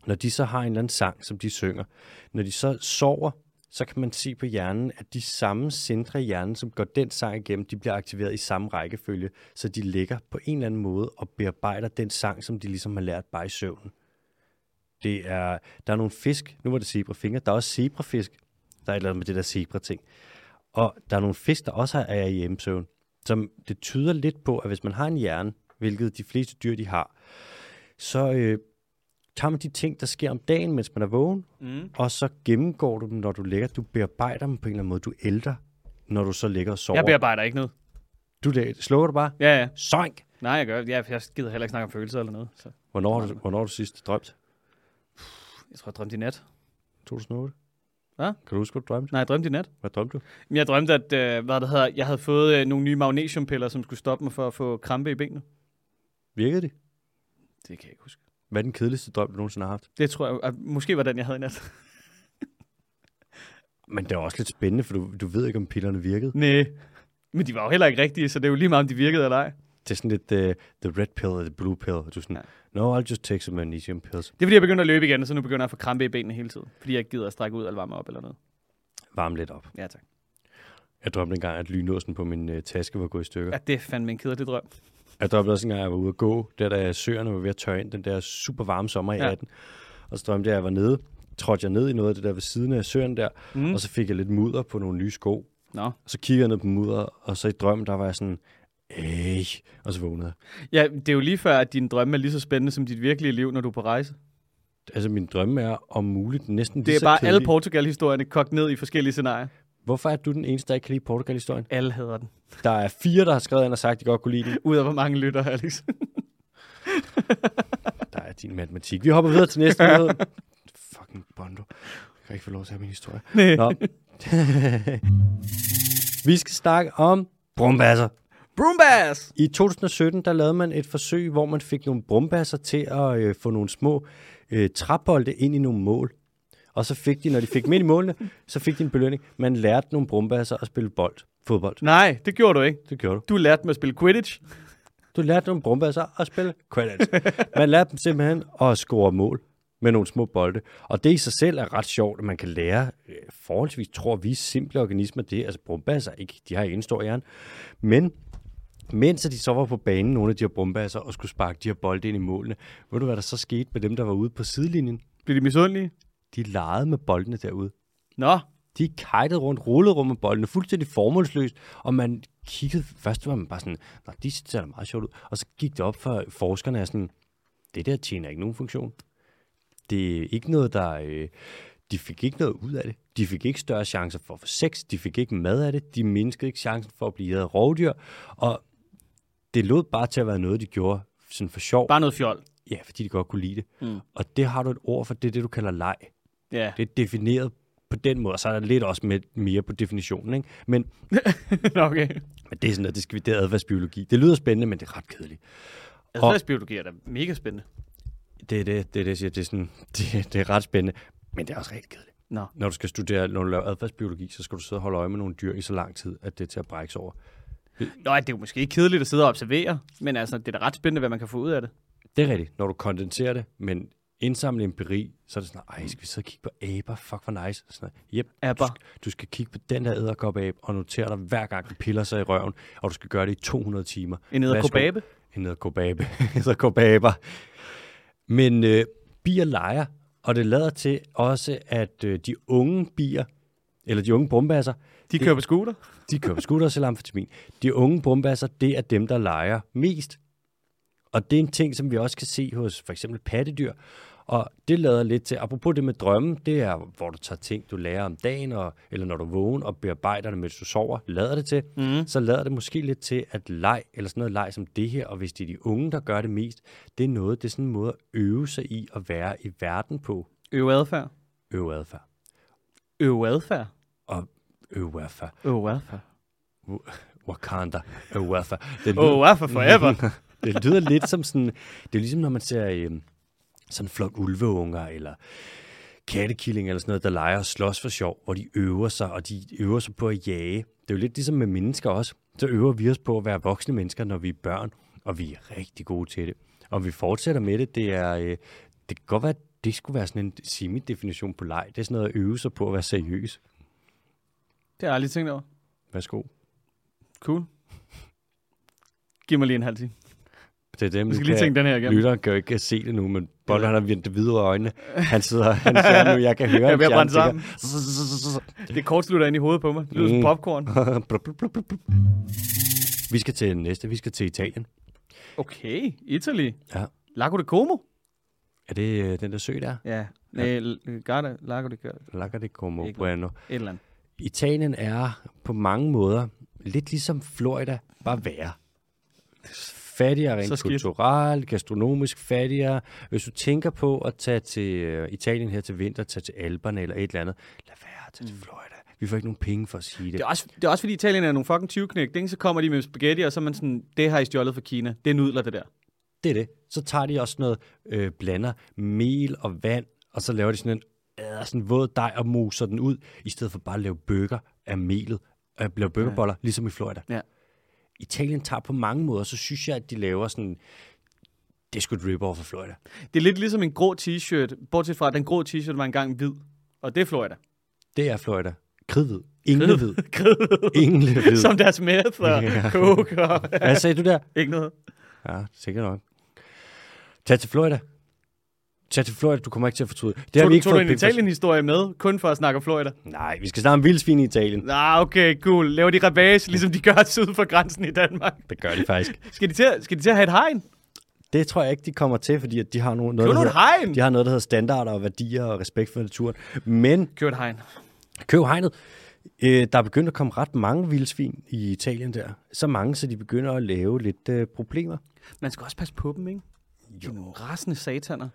når de så har en eller anden sang, som de synger, når de så sover, så kan man se på hjernen, at de samme centre i hjernen, som går den sang igennem, de bliver aktiveret i samme rækkefølge, så de ligger på en eller anden måde og bearbejder den sang, som de ligesom har lært bare i søvnen. Det er, der er nogle fisk, nu var det zebrafinger, der er også zebrafisk, der er et eller andet med det der zebra-ting. Og der er nogle fisk, der også er i hjemmesøvn, som det tyder lidt på, at hvis man har en hjerne, hvilket de fleste dyr de har, så øh, tager man de ting, der sker om dagen, mens man er vågen, Mm. og så gennemgår du dem, når du ligger. Du bearbejder dem på en eller anden måde. Du ældrer, når du så ligger og sover. Jeg bearbejder ikke noget. Du slukker du bare? Ja, ja. Søjk! Nej, jeg gør. Jeg, jeg gider heller ikke snakke om følelser eller noget. Så. Hvornår, har du, hvornår har du sidst drømt? Jeg tror, jeg drømte i nat. 2008? Hvad? Kan du huske, hvad du drømte? Nej, jeg drømte i nat. Hvad drømte du? Jeg drømte, at øh, hvad det hedder, jeg havde fået øh, nogle nye magnesiumpiller, som skulle stoppe mig for at få krampe i benene. Virkede det? Det kan jeg ikke huske. Hvad er den kedeligste drøm, du nogensinde har haft? Det tror jeg, at måske var den, jeg havde i nat. Men det er også lidt spændende, for du, du ved ikke, om pillerne virkede. Nej. Men de var jo heller ikke rigtige, så det er jo lige meget, om de virkede eller ej. Det er sådan lidt uh, the red pill og the blue pill. Du er sådan, Ja. no, I'll just take some magnesium pills. Det er fordi, jeg begynder at løbe igen, og så nu begynder jeg at få krampe i benene hele tiden. Fordi jeg ikke gider at strække ud eller varme op eller noget. Varm lidt op. Ja, tak. Jeg drømte engang, at lynåsen på min uh, taske var gået i stykker. Ja, det er fandme en kedelig drøm. Jeg drømte også engang, at jeg var ude at gå, der da søerne var ved at tørre ind, den der super varme sommer i Ja. ja. 18. Og så drømte jeg, at jeg var nede, trådte jeg ned i noget af det der ved siden af søen der, Mm. og så fik jeg lidt mudder på nogle nye sko. Nå. Og så kiggede jeg ned på mudder, og så i drømmen, der var jeg sådan, Ej, og så vågnede jeg. Ja, det er jo lige før, at din drømme er lige så spændende som dit virkelige liv, når du er på rejse. Altså, min drømme er om muligt næsten Det er bare alle kedelig. Portugal-historierne kogt ned i forskellige scenarier. Hvorfor er du den eneste, der ikke kan lide Portugal-historien? Alle hader den. Der er fire, der har skrevet ind og sagt, at de godt kunne lide den. Ud af hvor mange lytter, Alex. din matematik. Vi hopper videre til næste nyhed. Fucking Bondo. Jeg kan ikke få lov til at have min historie. Nej. Nå. Vi skal snakke om brumbasser. Broombass! I 2017, der lavede man et forsøg, hvor man fik nogle brumbasser til at øh, få nogle små øh, træbolde ind i nogle mål. Og så fik de, når de fik dem ind i målene, så fik de en belønning. Man lærte nogle brumbasser at spille bold, fodbold. Nej, det gjorde du ikke. Det gjorde du. Du lærte mig at spille Quidditch. Du lærte nogle brumbasser at spille Quidditch. Man lærte dem simpelthen at score mål med nogle små bolde. Og det i sig selv er ret sjovt, at man kan lære øh, forholdsvis, tror vi, simple organismer det. Altså brumbasser, ikke, de har ikke en stor hjerne. Men mens de så var på banen, nogle af de her brumbasser, og skulle sparke de her bolde ind i målene, ved du, hvad der så skete med dem, der var ude på sidelinjen? Blev de misundelige? De legede med boldene derude. Nå, De kajtede rundt, rullede rundt med boldene, fuldstændig formålsløst, og man kiggede, først var man bare sådan, Nå, de ser da meget sjovt ud, og så gik det op for forskerne, sådan, det der tjener ikke nogen funktion. Det er ikke noget, der, øh, de fik ikke noget ud af det. De fik ikke større chancer for at få sex, de fik ikke mad af det, de mindskede ikke chancen for at blive jaget rovdyr, og det lod bare til at være noget, de gjorde sådan for sjov. bare noget fjol. Ja, fordi de godt kunne lide det. Mm. Og det har du et ord for, det er det, du kalder leg. Ja, Det er defineret på den måde, og så er der lidt også med mere på definitionen. Ikke? Men, okay. men det er sådan, at det, skal vi, det er adfærdsbiologi. Det lyder spændende, men det er ret kedeligt. Adfærdsbiologi er da mega spændende. Det er det, det, er det jeg siger. Det er, sådan, det, det er ret spændende, men det er også rigtig kedeligt. Nå. Når du skal studere, når du laver adfærdsbiologi, så skal du sidde og holde øje med nogle dyr i så lang tid, at det er til at brække sig over. Nå, det er jo måske ikke kedeligt at sidde og observere, men altså, det er da ret spændende, hvad man kan få ud af det. Det er rigtigt, når du kondenserer det, men indsamle empiri, så er det sådan, ej, skal vi sidde og kigge på aber? Fuck, hvor nice. Sådan, yep, du Aber. skal, du skal kigge på den der æderkop-abe, og notere dig hver gang, den piller sig i røven, og du skal gøre det i 200 timer. En Værsgo. edderkobabe. En æderkobabe. æderkobaber. Men øh, bier leger, og det lader til også, at øh, de unge bier, eller de unge brumbasser, De kører på scooter. de køber scooter til amfetamin. De unge brumbasser, det er dem, der leger mest. Og det er en ting, som vi også kan se hos for eksempel pattedyr. Og det lader lidt til, apropos det med drømmen, det er, hvor du tager ting, du lærer om dagen, og, eller når du er vågen og bearbejder det, mens du sover, lader det til, Mm. så lader det måske lidt til, at leg, eller sådan noget leg som det her, og hvis det er de unge, der gør det mest, det er noget, det er sådan en måde at øve sig i at være i verden på. Øve adfærd. Øve adfærd. Øve adfærd. Og øve adfærd. Øve adfærd. Wakanda. Øve adfærd. Det Øve adfærd forever. det lyder lidt som sådan, det er ligesom når man ser øh, sådan en flok ulveunger, eller kattekilling eller sådan noget, der leger og slås for sjov, hvor de øver sig, og de øver sig på at jage. Det er jo lidt ligesom med mennesker også. Så øver vi os på at være voksne mennesker, når vi er børn, og vi er rigtig gode til det. Og vi fortsætter med det. Det er, øh, det kan godt være, at det skulle være sådan en semi-definition på leg. Det er sådan noget at øve sig på at være seriøs. Det har jeg aldrig tænkt over. Værsgo. Cool. Giv mig lige en halv time. Det er dem, Jeg skal lige tænke den her igennem. Lytteren kan ikke se det nu, men Bolle han har vendt det videre øjnene. Han sidder, han ser nu, jeg kan høre, Jeg ham fjerne sammen. Det kortslutter ind i hovedet på mig. Det lyder som Mm. popcorn. Blup, blup. Vi skal til næste. Vi skal til Italien. Okay, Italy. Ja. Lago de Como? Er det øh, den der sø der? Ja. Nej, Garda, Lago de Garda. Lago de Como Bueno. Et eller andet. Italien er på mange måder lidt ligesom Florida, bare værre. Fattigere Så rent skidt. kulturelt, gastronomisk fattigere. Hvis du tænker på at tage til øh, Italien her til vinter, tage til Alperne eller et eller andet, lad være at tage til Florida. Vi får ikke nogen penge for at sige det. Det er, også, det er også fordi Italien er nogle fucking 20 knæk. Så kommer de med spaghetti, og så er man sådan, det har I stjålet fra Kina. Det er nudler, det der. Det er det. Så tager de også noget, øh, blander mel og vand, og så laver de sådan en øh, sådan våd dej og moser den ud, i stedet for bare at lave bøger af melet. At lave bøgerboller, ja. ligesom i Florida. Ja. Italien tager på mange måder, så synes jeg, at de laver sådan, det skulle rip over for Florida. Det er lidt ligesom en grå t-shirt, bortset fra, at den grå t-shirt var engang hvid. Og det er Florida. Det er Florida. Kridhvid. Englehvid. Kridhvid. Englehvid. Som deres meth og Ja. coke og Hvad sagde du der? ikke noget. Ja, sikkert nok. Tag til Florida. Tag til Florida, du kommer ikke til at fortryde. Det tog, vi du, ikke tog du fået en penge for- Italien-historie med, kun for at snakke om Florida? Nej, vi skal snakke om vildsvin i Italien. Ah, okay, cool. Laver de ravage, ligesom de gør syd for grænsen i Danmark? Det gør de faktisk. Skal de til, at- skal de til at have et hegn? Det tror jeg ikke, de kommer til, fordi de har noget, nu der hedder, hegn! de har noget, der hedder standarder og værdier og respekt for naturen. Men Køb et hegn. køb hegnet. Øh, der er begyndt at komme ret mange vildsvin i Italien der. Så mange, så de begynder at lave lidt øh, problemer. Man skal også passe på dem, ikke? Jo. Nogle rasende sataner.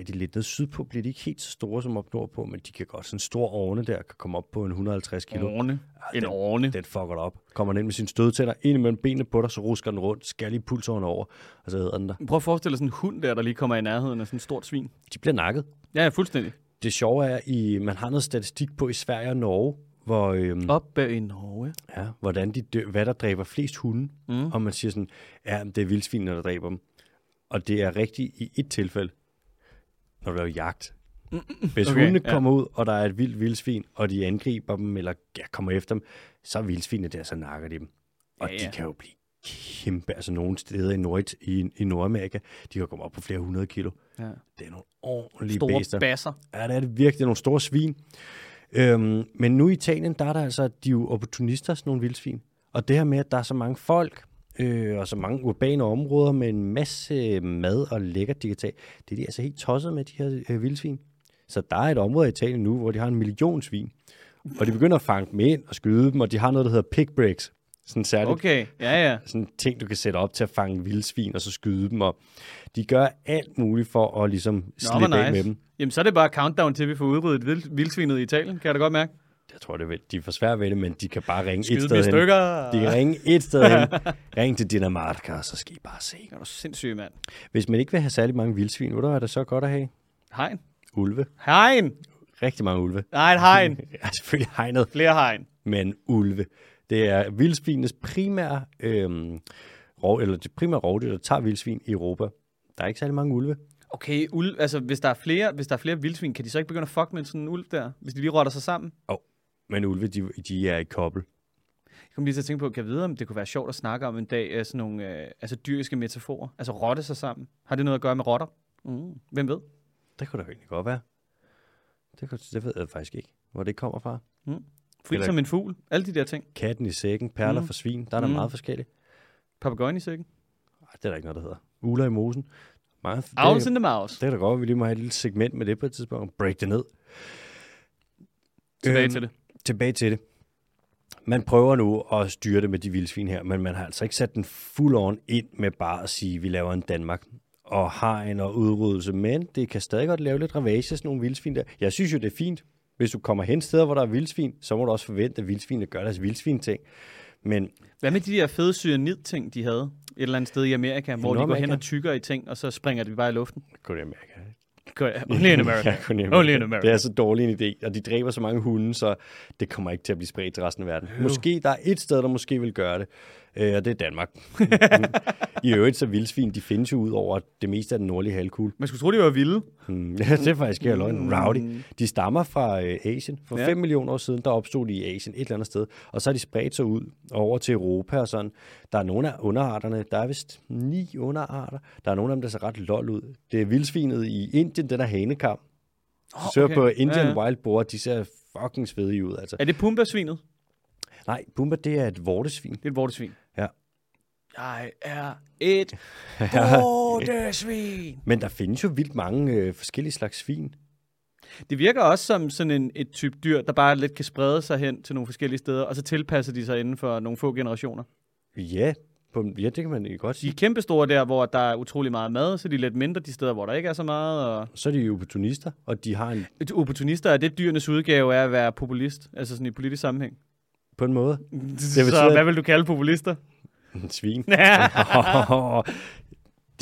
Er de lidt nede sydpå, bliver de ikke helt så store som op nordpå, men de kan godt, sådan en stor ovne der, kan komme op på en 150 kilo. Orne. Ja, En den- orne. Den fucker dig op. Kommer den ind med sine stødtænder, ind imellem benene på dig, så rusker den rundt, skal lige pulsåren over, og så æder den der. Prøv at forestille dig sådan en hund der, der lige kommer i nærheden af sådan et stort svin. De bliver nakket. Ja, ja, fuldstændig. Det sjove er, i, man har noget statistik på i Sverige og Norge, hvor, øhm, Op i Norge. ja, hvordan de dør, hvad der dræber flest hunde. Mm. Og man siger sådan, ja, det er vildsvinene, der dræber dem. Og det er rigtigt i et tilfælde, når du laver jagt. Hvis Okay, hundene ja. kommer ud, og der er et vildt vildsvin, og de angriber dem, eller ja, kommer efter dem, så er vildsvinene der, så nakker de dem. Og ja, ja. de kan jo blive kæmpe, altså nogle steder i, Nord, i, i Nordamerika, de kan komme op på flere hundrede kilo. Ja. Det er nogle ordentlige Store bæster. basser. Ja, det er det virkelig. Det er nogle store svin. Øhm, men nu i Italien, der er der altså, de er jo opportunister, sådan nogle vildsvin. Og det her med, at der er så mange folk, øh, og så mange urbane områder med en masse mad og lækkert digital, det er de altså helt tosset med, de her øh, vildsvin. Så der er et område i Italien nu, hvor de har en million svin. Og de begynder at fange dem ind og skyde dem, og de har noget, der hedder pig breaks. Sådan særligt Okay, ja, ja. sådan ting, du kan sætte op til at fange vildsvin, og så skyde dem op. De gør alt muligt for at ligesom Nå, slippe af nice. med dem. Jamen, så er det bare countdown til, at vi får udryddet vild, vildsvinet i Italien, kan jeg da godt mærke. Jeg tror, det vel- de for svære ved det, men de kan bare ringe et Skyde dem sted hen. stykker. De kan ringe et sted hen. Ring til Dinamarca, og så skal I bare se. Er du sindssyg, mand. Hvis man ikke vil have særlig mange vildsvin, hvad det er så godt at have? Hegn. Ulve. Hegn. Rigtig mange ulve. Nej, et hegn. Ja, selvfølgelig hegnet, Flere hegn. men ulve. Det er vildsvinenes primære, øhm, rov, eller det primære rovdyr, der tager vildsvin i Europa. Der er ikke særlig mange ulve. Okay, ul, altså hvis der, er flere, hvis der er flere vildsvin, kan de så ikke begynde at fuck med sådan en ulv der? Hvis de lige rotter sig sammen? Men ulve, de, de er i kobbel. Jeg kom lige til at tænke på, kan jeg vide, om det kunne være sjovt at snakke om en dag, øh, sådan nogle øh, altså dyriske metaforer. Altså rotte sig sammen. Har det noget at gøre med rotter? Mm. Hvem ved? Det kunne da egentlig godt være. Det, kunne, det ved jeg faktisk ikke, hvor det kommer fra. Fri Eller- som en fugl. Alle de der ting. Katten i sækken, perler Mm. mm. for svin, der er der Mm. mm. meget forskelligt. Papagøjen i sækken. Ej, det er der ikke noget, der hedder. Uler i mosen. Det, Owls in the mouse. det er da godt, at vi lige må have et lille segment med det på et tidspunkt. Break det ned. Tilbage Øhm, til det. Tilbage til det. Man prøver nu at styre det med de vildsvin her, men man har altså ikke sat den fuld on ind med bare at sige, at vi laver en Danmark og hegn og udryddelse, men det kan stadig godt lave lidt ravage, sådan nogle vildsvin der. Jeg synes jo, det er fint. Hvis du kommer hen steder, hvor der er vildsvin, så må du også forvente, at vildsvinene gør deres vildsvin-ting. Men Hvad med de der fede cyanid-ting, de havde et eller andet sted i Amerika, hvor de går hen Nordamerika? og tykker i ting, og så springer de bare i luften? kun i Amerika. Only in America. Ja, kun i Only in America. Det er så dårlig en idé, og de dræber så mange hunde, så det kommer ikke til at blive spredt til resten af verden. Måske der er et sted, der måske vil gøre det, øh, og det er Danmark. I øvrigt så vildsvin, de findes jo ud over det meste af den nordlige halvkugle. Man skulle tro, de var vilde. Hmm, ja, det er faktisk ikke løgn. Rowdy. Mm. De stammer fra øh, Asien. For Ja. 5 millioner år siden, der opstod de i Asien et eller andet sted. Og så har de spredt sig ud over til Europa og sådan. Der er nogle af underarterne. Der er vist ni underarter. Der er nogle af dem, der ser ret lol ud. Det er vildsvinet i Indien, den der hanekam. Oh, Søger okay. på Indian Ja, ja. Wild Boar, de ser fucking svedige ud, altså. Er det Pumba-svinet? Nej, Bumba, det er et vortesvin. Det er et vortesvin. Jeg er et vortesvin. Men der findes jo vildt mange øh, forskellige slags svin. Det virker også som sådan en, et type dyr, der bare lidt kan sprede sig hen til nogle forskellige steder, og så tilpasser de sig inden for nogle få generationer. Ja, på, ja det kan man jo godt De sige. er kæmpestore der, hvor der er utrolig meget mad, så de er lidt mindre de steder, hvor der ikke er så meget. Og Så er de jo opportunister, og de har en, opportunister er det dyrenes udgave af at være populist, altså sådan i politisk sammenhæng. på en måde Så betyder- hvad vil du kalde populister? En svin.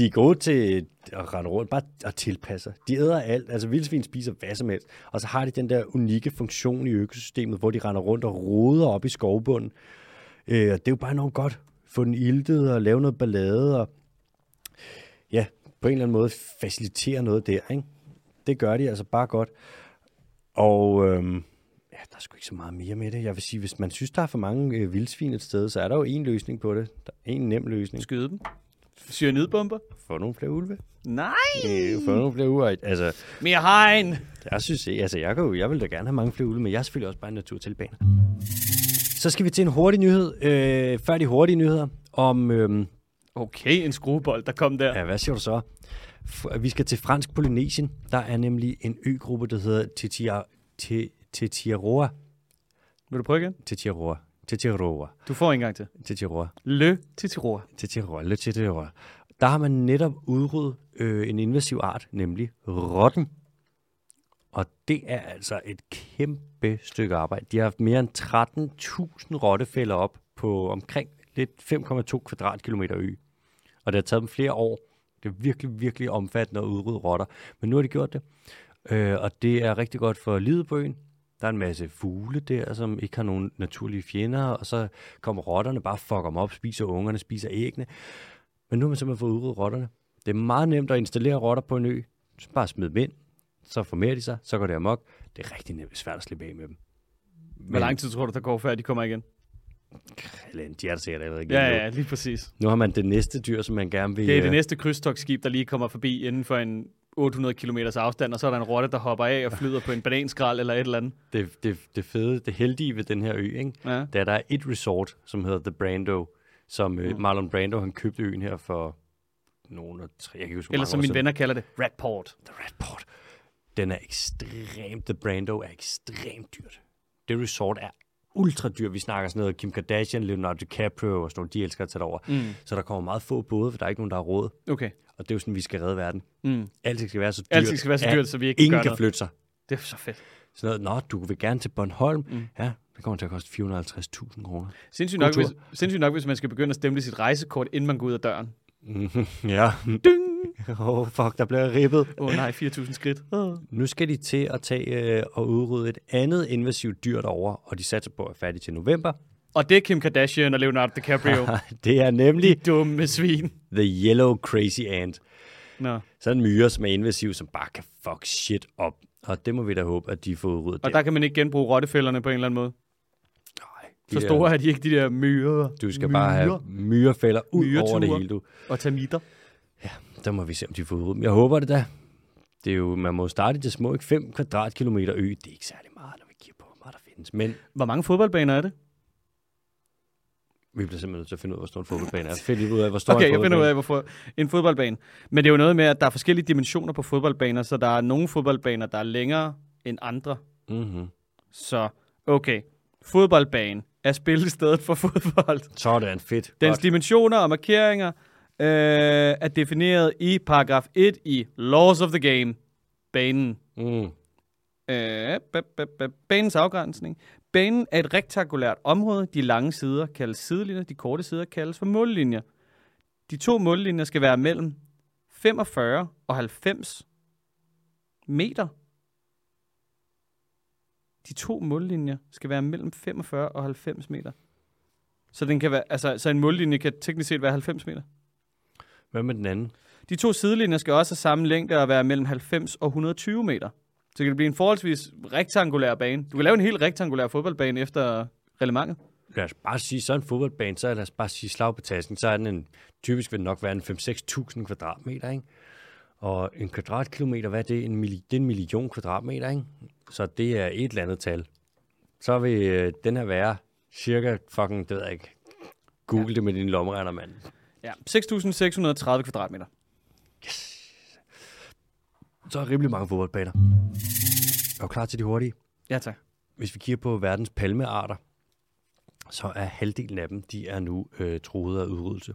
de er gode til at rende rundt, bare at tilpasse sig. De æder alt, altså vildsvin spiser hvad som helst. Og så har de den der unikke funktion i økosystemet, hvor de render rundt og roder op i skovbunden. Øh, det er jo bare enormt godt. Få den iltet og lave noget ballade og ja, på en eller anden måde facilitere noget der, ikke? Det gør de altså bare godt. Og øhm, der er sgu ikke så meget mere med det. Jeg vil sige, hvis man synes, der er for mange øh, vildsvin et sted, så er der jo en løsning på det. Der er en nem løsning. Skyde dem. Cyanidbomber? Få nogle flere ulve. Nej! Øh, få nogle flere ulve. Altså, Mere hegn! jeg synes altså jeg, kan jo, jeg vil da gerne have mange flere ulve, men jeg er selvfølgelig også bare en naturtilbaner. Så skal vi til en hurtig nyhed, øh, før de hurtige nyheder, om, øh, Okay, en skruebold, der kom der. ja, hvad siger du så? F- vi skal til fransk Polynesien. Der er nemlig en øgruppe, der hedder Titia- Ti- Tetiaroa. Vil du prøve igen? Tetiaroa. Tetiaroa. Du får en gang til. Tetiaroa. Le Titiror. Tetiaroa. Le Tetiaroa. der har man netop udryddet øh, en invasiv art, nemlig rotten. Og det er altså et kæmpe stykke arbejde. De har haft mere end 13.000 rottefælder op på omkring lidt 5,2 kvadratkilometer ø. Og det har taget dem flere år. Det er virkelig, virkelig omfattende at udrydde rotter. Men nu har de gjort det. Øh, og det er rigtig godt for livet på øen. Der er en masse fugle der, som ikke har nogen naturlige fjender, og så kommer rotterne bare fucker dem op, spiser ungerne, spiser æggene. Men nu har man simpelthen fået udryddet rotterne. Det er meget nemt at installere rotter på en ø. Så bare smid dem ind, så formerer de sig, så går det amok. Det er rigtig nemt, svært at slippe af med dem. Hvor lang tid tror du, der går, før de kommer igen? De er der sikkert allerede igen Ja, ja, lige præcis. Nu har man det næste dyr, som man gerne vil... Det er det øh, næste krydstogsskib, der lige kommer forbi inden for en 800 km afstand, og så er der en rotte, der hopper af og flyder på en bananskrald eller et eller andet. det, det, det fede, det heldige ved den her ø, ikke? Ja. det er, der er et resort, som hedder The Brando, som øh, Mm. Marlon Brando, han købte øen her for nogle og tre, jeg kan huske, Eller som mine venner kalder det, Ratport. The Redport. Den er ekstremt, The Brando er ekstremt dyrt. Det resort er ultra. Vi snakker sådan noget Kim Kardashian, Leonardo DiCaprio og sådan noget, de elsker at tage det over. Mm. Så der kommer meget få både, for der er ikke nogen, der har råd. Okay. Og det er jo sådan, vi skal redde verden. Mm. Alt skal være så dyrt. Alting skal være så dyrt, så vi ikke kan Ingen kan noget. flytte sig. Det er så fedt. Sådan noget, nå, du vil gerne til Bornholm. Mm. Ja, det kommer til at koste 450.000 kroner. Sindssygt nok, hvis, sindssygt nok, hvis man skal begynde at stemple sit rejsekort, inden man går ud af døren. Mhm, ja. Ding! Åh, oh, fuck, der bliver ribbet. Åh oh, nej, 4.000 skridt. Oh. Nu skal de til at tage øh, og udrydde et andet invasivt dyr derovre, og de satser på at være færdige til november. Og det er Kim Kardashian og Leonardo DiCaprio. det er nemlig Dumme svin. The Yellow Crazy Ant. Nå. Så en myre, som er invasiv, som bare kan fuck shit op. Og det må vi da håbe, at de får udryddet Og der kan man ikke genbruge rottefælderne på en eller anden måde. Nej, Så de store er de ikke, de der myrer. Du skal bare have myrefælder ud Myreture. over det hele, du. Og termitter. Der må vi se, om de får udryddet. Jeg håber det da. Det er jo, man må starte i det små, ikke? 5 kvadratkilometer ø. Det er ikke særlig meget, når vi kigger på, hvor meget der findes. Men Hvor mange fodboldbaner er det? vi bliver simpelthen nødt til at finde ud af, hvor stor en fodboldbane er. Find lige ud af, hvor stor Okay, en jeg finder ud af, hvorfor en fodboldbane. Men det er jo noget med, at der er forskellige dimensioner på fodboldbaner, så der er nogle fodboldbaner, der er længere end andre. Mm-hmm. Så, okay. Fodboldbane er spillestedet for fodbold. Sådan, fedt. Dens Godt. dimensioner og markeringer øh, er defineret i paragraf 1 i Laws of the Game. Banen. Mm. Øh, banens afgrænsning. Banen er et rektangulært område. De lange sider kaldes sidelinjer. De korte sider kaldes for mållinjer. De to mållinjer skal være mellem 45 og 90 meter. De to mållinjer skal være mellem 45 og 90 meter. Så, den kan være, altså, så en mållinje kan teknisk set være 90 meter. Hvad med den anden? De to sidelinjer skal også have samme længde og være mellem 90 og 120 meter. Så kan det blive en forholdsvis rektangulær bane. Du kan lave en helt rektangulær fodboldbane efter reglementet. Lad os bare sige, så en fodboldbane, så lad os bare sige slag på tasken, så er den en, typisk vil den nok være en 5-6.000 kvadratmeter, ikke? Og en kvadratkilometer, hvad er det? En milli, det er en million kvadratmeter, ikke? Så det er et eller andet tal. Så vil øh, den her være cirka fucking, det ved jeg ikke, google ja. det med din lommeregner, mand. Ja, 6.630 kvadratmeter. Så er rimelig mange fodboldbaner. Er du klar til de hurtige? Ja, tak. Hvis vi kigger på verdens palmearter, så er halvdelen af dem, de er nu øh, truet af udryddelse.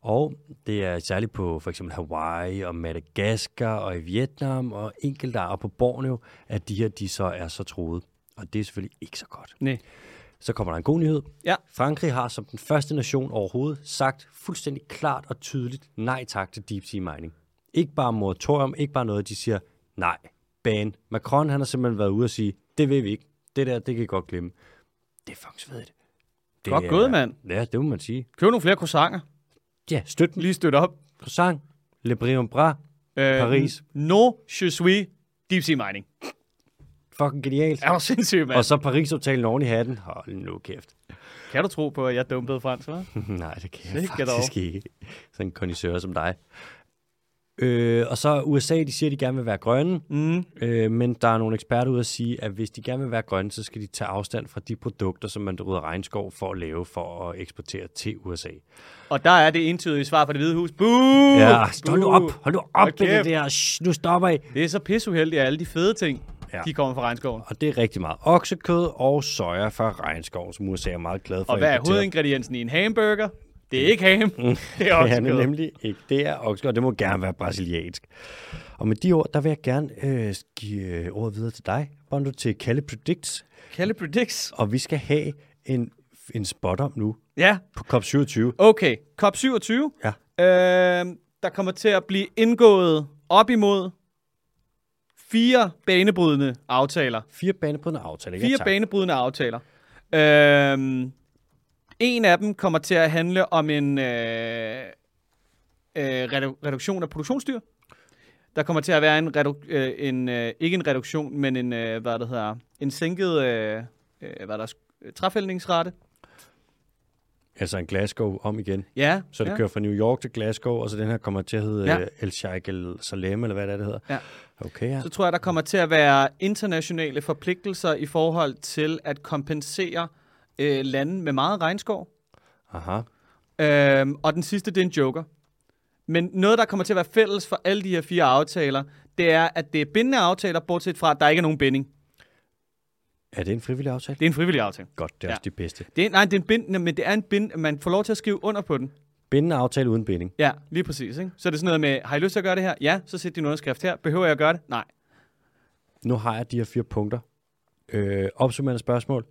Og det er særligt på for eksempel Hawaii og Madagaskar og i Vietnam og enkelte arter på Borneo, at de her de så er så truet. Og det er selvfølgelig ikke så godt. Nej. Så kommer der en god nyhed. Ja. Frankrig har som den første nation overhovedet sagt fuldstændig klart og tydeligt nej tak til deep sea mining. Ikke bare moratorium, ikke bare noget, de siger nej, ban. Macron han har simpelthen været ude og sige, det vil vi ikke. Det der, det kan I godt glemme. Det er fucking svedigt. Det Godt er- gået, mand. Ja, det må man sige. Køb nogle flere croissanter. Ja, støt den. Lige støt op. Croissant, Le Brion Bras, Øh, Paris. No, je suis deep sea mining. Fucking genialt. Er du sindssyg, mand? Og så Paris-aftalen oven i hatten. Hold nu kæft. Kan du tro på, at jeg dumpede fransk, hva'? Nej, det kan jeg Sikke faktisk ikke. Sådan en kondisør som dig. Øh, og så USA, de siger, at de gerne vil være grønne, Mm. øh, men der er nogle eksperter ude at sige, at hvis de gerne vil være grønne, så skal de tage afstand fra de produkter, som man rydder regnskov for at lave for at eksportere til USA. Og der er det entydige svar fra det hvide hus. Boo! Ja, hold nu op, hold nu op Hold med det der. Shh, nu stopper I. Det er så pisseuheldigt, at alle de fede ting, Ja. de kommer fra regnskoven. Og det er rigtig meget oksekød og soja fra regnskov, som USA er meget glad for Og hvad at er hovedingrediensen i en hamburger? Det er ikke ham. Det er Det er det oksekød. nemlig ikke. Det er oksekød, og det må gerne være brasiliansk. Og med de ord, der vil jeg gerne øh, give ordet videre til dig, Bondo, til Kalle Predicts. Kalle Predicts. Og vi skal have en, en spot om nu Ja, på COP27. okay. COP27. Ja. Øh, der kommer til at blive indgået op imod fire banebrydende aftaler. Fire banebrydende aftaler. Fire ja, tak. banebrydende aftaler. Øhm, en af dem kommer til at handle om en øh, øh, redu- reduktion af produktionsdyr. Der kommer til at være en, redu- øh, en øh, ikke en reduktion, men en øh, hvad det hedder, en sænket øh, øh, hvad der er, træfældningsrate. Altså en Glasgow om igen. Ja, Så det ja. kører fra New York til Glasgow, og så den her kommer til at hedde Ja. ja. El Sheikh El Salem, eller hvad det, er, det hedder. Ja. Okay, ja. Så tror jeg, der kommer til at være internationale forpligtelser i forhold til at kompensere øh, lande med meget regnskov. Aha. Øhm, og den sidste, det er en joker. Men noget, der kommer til at være fælles for alle de her fire aftaler, det er, at det er bindende aftaler, bortset fra, at der ikke er nogen binding. Er det en frivillig aftale? Det er en frivillig aftale. Godt, det er Ja. også de bedste. Det er, nej, det er en bindende, men det er en bind, man får lov til at skrive under på den. Bindende aftale uden binding. Ja, lige præcis. Ikke? Så er det sådan noget med, har I lyst til at gøre det her? Ja, så sæt din underskrift her. Behøver jeg at gøre det? Nej. Nu har jeg de her fire punkter. Øh, opsummerende spørgsmål.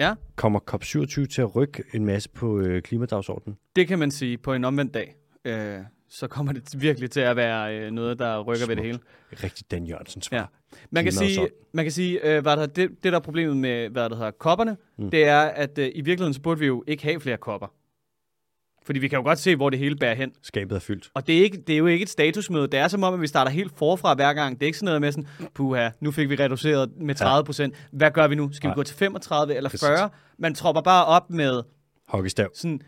Ja. Kommer COP27 til at rykke en masse på øh, klimadagsordenen? Det kan man sige på en omvendt dag. Øh, så kommer det virkelig til at være øh, noget, der rykker ved det hele. Rigtig Dan Jørgensen svar. Ja. Man kan sige, man kan sige øh, hvad der, det, det der er problemet med, hvad der hedder, kopperne, mm. det er, at øh, i virkeligheden så burde vi jo ikke have flere kopper. Fordi vi kan jo godt se, hvor det hele bærer hen. Skabet er fyldt. Og det er, ikke, det er jo ikke et statusmøde. Det er som om, at vi starter helt forfra hver gang. Det er ikke sådan noget med sådan, puha, nu fik vi reduceret med 30 procent. Hvad gør vi nu? Skal vi Nej. gå til 35 eller Præcis. 40? Man tropper bare op med Hockeystav. sådan,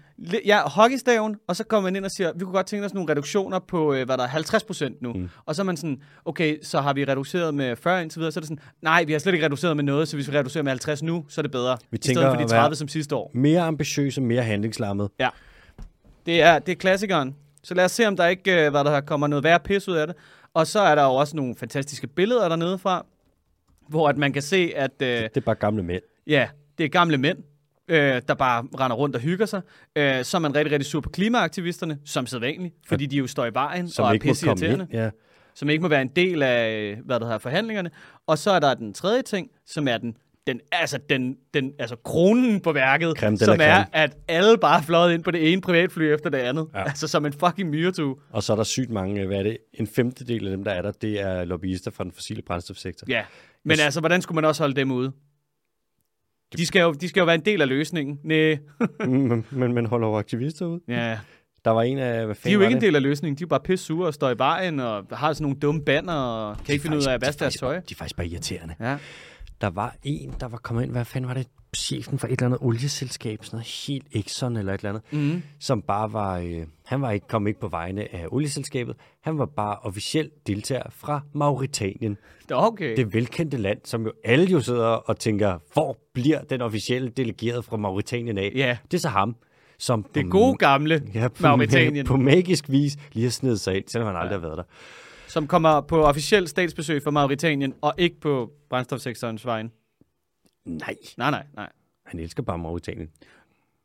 ja, hockeystaven, og så kommer man ind og siger, vi kunne godt tænke os nogle reduktioner på, øh, hvad der er, 50 procent nu. Mm. Og så er man sådan, okay, så har vi reduceret med 40 indtil videre, så er det sådan, nej, vi har slet ikke reduceret med noget, så hvis vi reducerer med 50 nu, så er det bedre. Vi I tænker stedet for de at være- 30 som sidste år. Mere ambitiøs og mere handlingslammet. Ja. Det er, det er klassikeren. Så lad os se, om der ikke øh, hvad der kommer noget værre pis ud af det. Og så er der jo også nogle fantastiske billeder dernede fra, hvor at man kan se, at øh, Det er bare gamle mænd. ja, det er gamle mænd, øh, der bare render rundt og hygger sig. Øh, så er man rigtig, rigtig sur på klimaaktivisterne, som sædvanligt, fordi de jo står i vejen Som og er ind. Ja. som ikke må være en del af hvad der hedder, forhandlingerne. Og så er der den tredje ting, som er den den, altså, den, den, altså kronen på værket, Creme som er, creme. at alle bare fløjet ind på det ene privatfly efter det andet. Ja. Ja. Altså som en fucking myretue. Og så er der sygt mange, øh, hvad er det, en femtedel af dem, der er der, det er lobbyister fra den fossile brændstofsektor. Ja. Men altså, hvordan skulle man også holde dem ude? De skal jo, de skal jo være en del af løsningen. Næh. men, men man holder jo aktivister ud. Ja. Der var en af, hvad De er fanden jo ikke en del af løsningen. De er bare pisse sure og står i vejen og har sådan nogle dumme banner og kan ikke finde ud af at de er vaske deres faktisk tøj. De er faktisk bare irriterende. Ja. Der var en, der var kommet ind, hvad fanden var det? Chefen for et eller andet olieselskab, sådan noget helt Exxon eller et eller andet, Mm. som bare var, øh, han var ikke, kom ikke på vegne af olieselskabet, han var bare officiel deltager fra Mauritanien. Det okay. Det velkendte land, som jo alle jo sidder og tænker, hvor bliver den officielle delegeret fra Mauritanien af? Ja. Det er så ham, som Det på gode gamle Ja, på, Mauritanien, på magisk vis lige har snedet sig ind, selvom han aldrig har været der. som kommer på officiel statsbesøg fra Mauritanien og ikke på brændstofsektorens vejen. Nej, Nej, nej, nej. han elsker bare Mauritanien.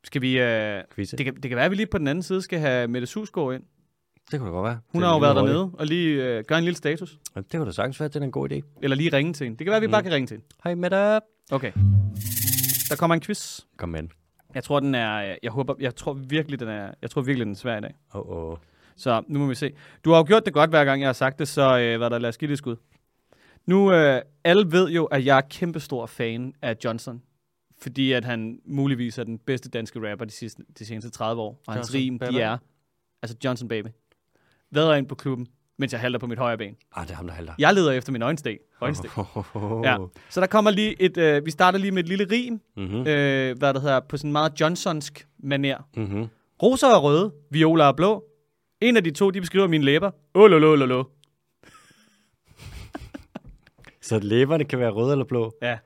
Skal vi... Øh, Quizze. det, kan, det kan være, at vi lige på den anden side skal have Mette Susgaard ind. Det kunne da godt være. Hun Det har jo været dernede og lige øh, gøre en lille status. Ja, Det kunne da sagtens være, at det er en god idé. Eller lige ringe til hende. Det kan være, at vi Mm. bare kan ringe til hende. Hej dig. Okay. Der kommer en quiz. Kom med. Jeg tror, den er... Jeg håber... Jeg tror virkelig, den er... Jeg tror virkelig, den er svær i dag. Åh, oh, oh. Så nu må vi se. Du har jo gjort det godt, hver gang jeg har sagt det, så øh, hvad der lad os give det et skud. Nu, øh, alle ved jo, at jeg er kæmpestor fan af Johnson. Fordi at han muligvis er den bedste danske rapper de, sidste, de seneste 30 år. Og hans Johnson rim, Baby. de er... Altså Johnson Baby. Vædder ind på klubben, mens jeg halter på mit højre ben. Ah, det er ham, der halter. Jeg leder efter min øjenstik. øjenstik. Ja. Så der kommer lige et... Øh, vi starter lige med et lille rim, Mm-hmm. øh, hvad der hedder, på sådan en meget Johnsonsk maner. Mm-hmm. Roser er røde, violer er blå. En af de to, de beskriver mine læber. Åh, lo, lo, lo, lo. Så læberne kan være røde eller blå? Ja.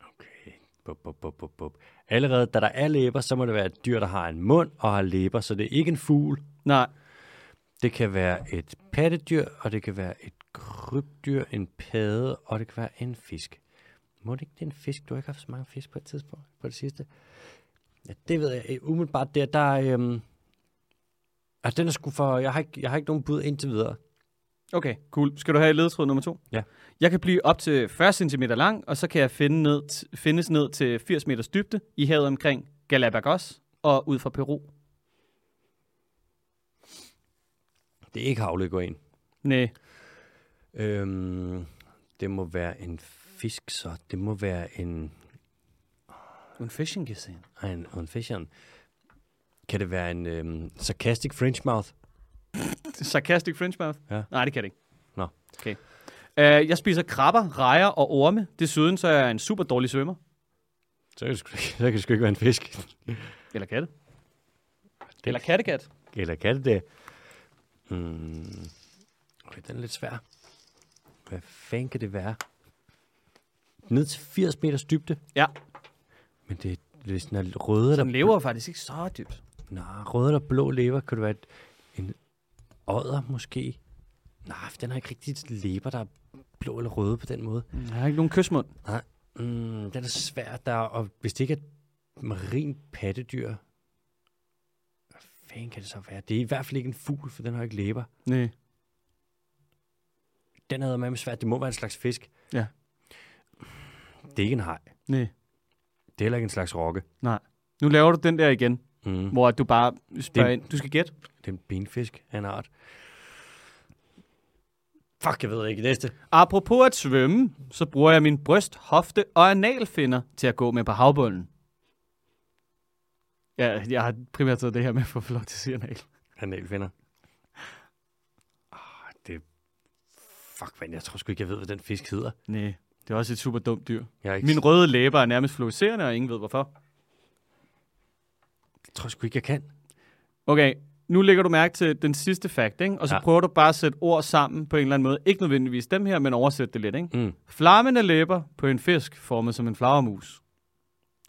Okay. Bup, bup, bup, bup, bup. Allerede da der er læber, så må det være et dyr, der har en mund og har læber, så det er ikke en fugl. Nej, Det kan være et pattedyr, og det kan være et krybdyr, en padde, og det kan være en fisk. Må det ikke det er en fisk? Du har ikke haft så mange fisk på et tidspunkt på det sidste. Ja, det ved jeg. Umiddelbart der, der er... Øhm, altså, den er sgu for... Jeg har, ikke, jeg har ikke nogen bud indtil videre. Okay, cool. Skal du have ledetråd nummer to? Ja. Jeg kan blive op til 40 cm lang, og så kan jeg finde ned findes ned til 80 meters dybde i havet omkring Galapagos og ud fra Peru. Det er ikke havleguan. Nej, Øhm, det må være en fisk, så. Det må være en... en fishing gazelle. Ej, en, en fisheren. Kan det være en øhm, sarcastic French mouth? Sarcastic French mouth? Ja. Nej, det kan det ikke. Nå. Okay. Uh, jeg spiser krabber, rejer og orme. Desuden så er jeg en super dårlig svømmer. Så kan det sgu, så kan det sgu ikke være en fisk. Eller katte. Eller kattekat. Eller kan det det? Hmm. Okay, den er lidt svær. Hvad fanden kan det være? Ned til 80 meters dybde? Ja, Men det, hvis den er røde den eller, lever faktisk ikke så dybt. nej, røde eller blå lever, kan det være et, en odder måske? Nej, den har ikke rigtig lever, der er blå eller røde på den måde. Jeg har ikke nogen kysmund. Nej, mm, den er svær. Der, er- og hvis det ikke er marin pattedyr, hvad fanden kan det så være? Det er i hvert fald ikke en fugl, for den har ikke læber. Nej. Den er med svært. Det må være en slags fisk. Ja. Det er ikke en haj. Nej. Det er heller ikke en slags rokke. Nej. Nu laver du den der igen, Mm. hvor du bare spørger Det- ind. Du skal gætte. En benfisk af en art. Fuck, jeg ved ikke. Næste. Apropos at svømme, så bruger jeg min bryst, hofte og analfinder til at gå med på havbunden. Ja, jeg har primært taget det her med for at få lov til at sige anal. Analfinder. Ah, det... Fuck, man. Jeg tror sgu ikke, jeg ved, hvad den fisk hedder. Nej, det er også et super dumt dyr. Ikke... Min røde læber er nærmest fluorescerende, og ingen ved hvorfor. jeg tror sgu ikke, jeg kan. Okay, nu lægger du mærke til den sidste fact, ikke? og så Ja. prøver du bare at sætte ord sammen på en eller anden måde. Ikke nødvendigvis dem her, men oversætte det lidt. Ikke? Mm. Flammende læber på en fisk formet som en flagermus.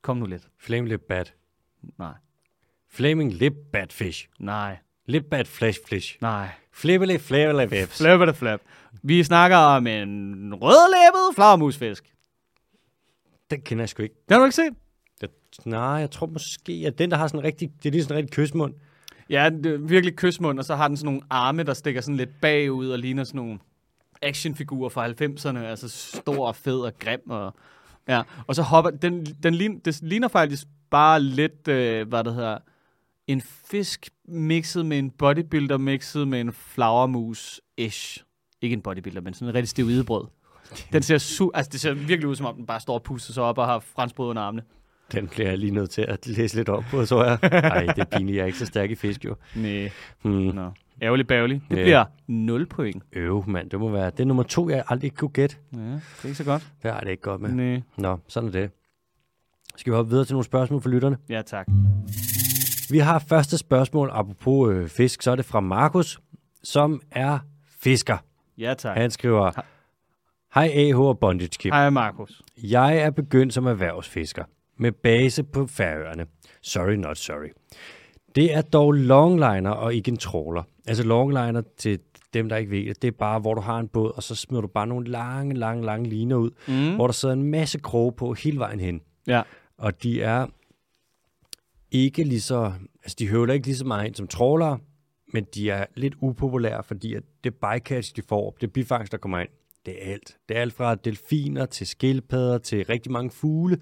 Kom nu lidt. Flame lip bat. Nej, Flaming lip bat fish. nej, Lip bat flash fish. nej. Flippily flappily whips. Flap det flap. Vi snakker om en rødlæbet flagermusfisk. Den kender jeg sgu ikke. Den har du ikke set? Jeg, nej, jeg tror måske, at den, der har sådan en rigtig, det er lige sådan en rigtig kysmund. Ja, det er virkelig kysmund, og så har den sådan nogle arme, der stikker sådan lidt bagud og ligner sådan nogle actionfigurer fra 90'erne, altså stor og fed og grim. Og, ja. og så hopper, den, den lign, det ligner faktisk bare lidt, øh, hvad det hedder, en fisk mixet med en bodybuilder, mixet med en flagermus-ish. Ikke en bodybuilder, men sådan en rigtig steroidebrød. Den ser su- altså, det ser virkelig ud, som om den bare står og puster sig op og har franskbrød under armene. Den bliver jeg lige nødt til at læse lidt op på, så jeg. Nej, det er pinligt. Jeg er ikke så stærk i fisk, jo. Nej, Hmm. nå. Ærgerlig bærgerlig. Det Ja. bliver 0 point. Øv, mand. Det må være. Det er nummer to, jeg aldrig kunne gætte. Ja, det er ikke så godt. Det har det ikke godt med. Nej. Nå, sådan er det. Skal vi hoppe videre til nogle spørgsmål for lytterne? Ja, tak. Vi har første spørgsmål, apropos øh, fisk, så er det fra Markus, som er fisker. Ja, tak. Han skriver, Hej AH og Bondage Kip. Hej, Markus. Jeg er begyndt som erhvervsfisker med base på Færøerne. Sorry, not sorry. Det er dog longliner og ikke en trawler. Altså longliner til dem, der ikke ved det, det er bare, hvor du har en båd, og så smider du bare nogle lange, lange, lange liner ud, Mm. hvor der sidder en masse kroge på hele vejen hen. Ja. Og de er ikke lige så, altså de høvler ikke lige så meget ind som trawlere, men de er lidt upopulære, fordi at det bycatch, de får, det bifangst, der kommer ind, det er alt. Det er alt fra delfiner til skildpadder til rigtig mange fugle,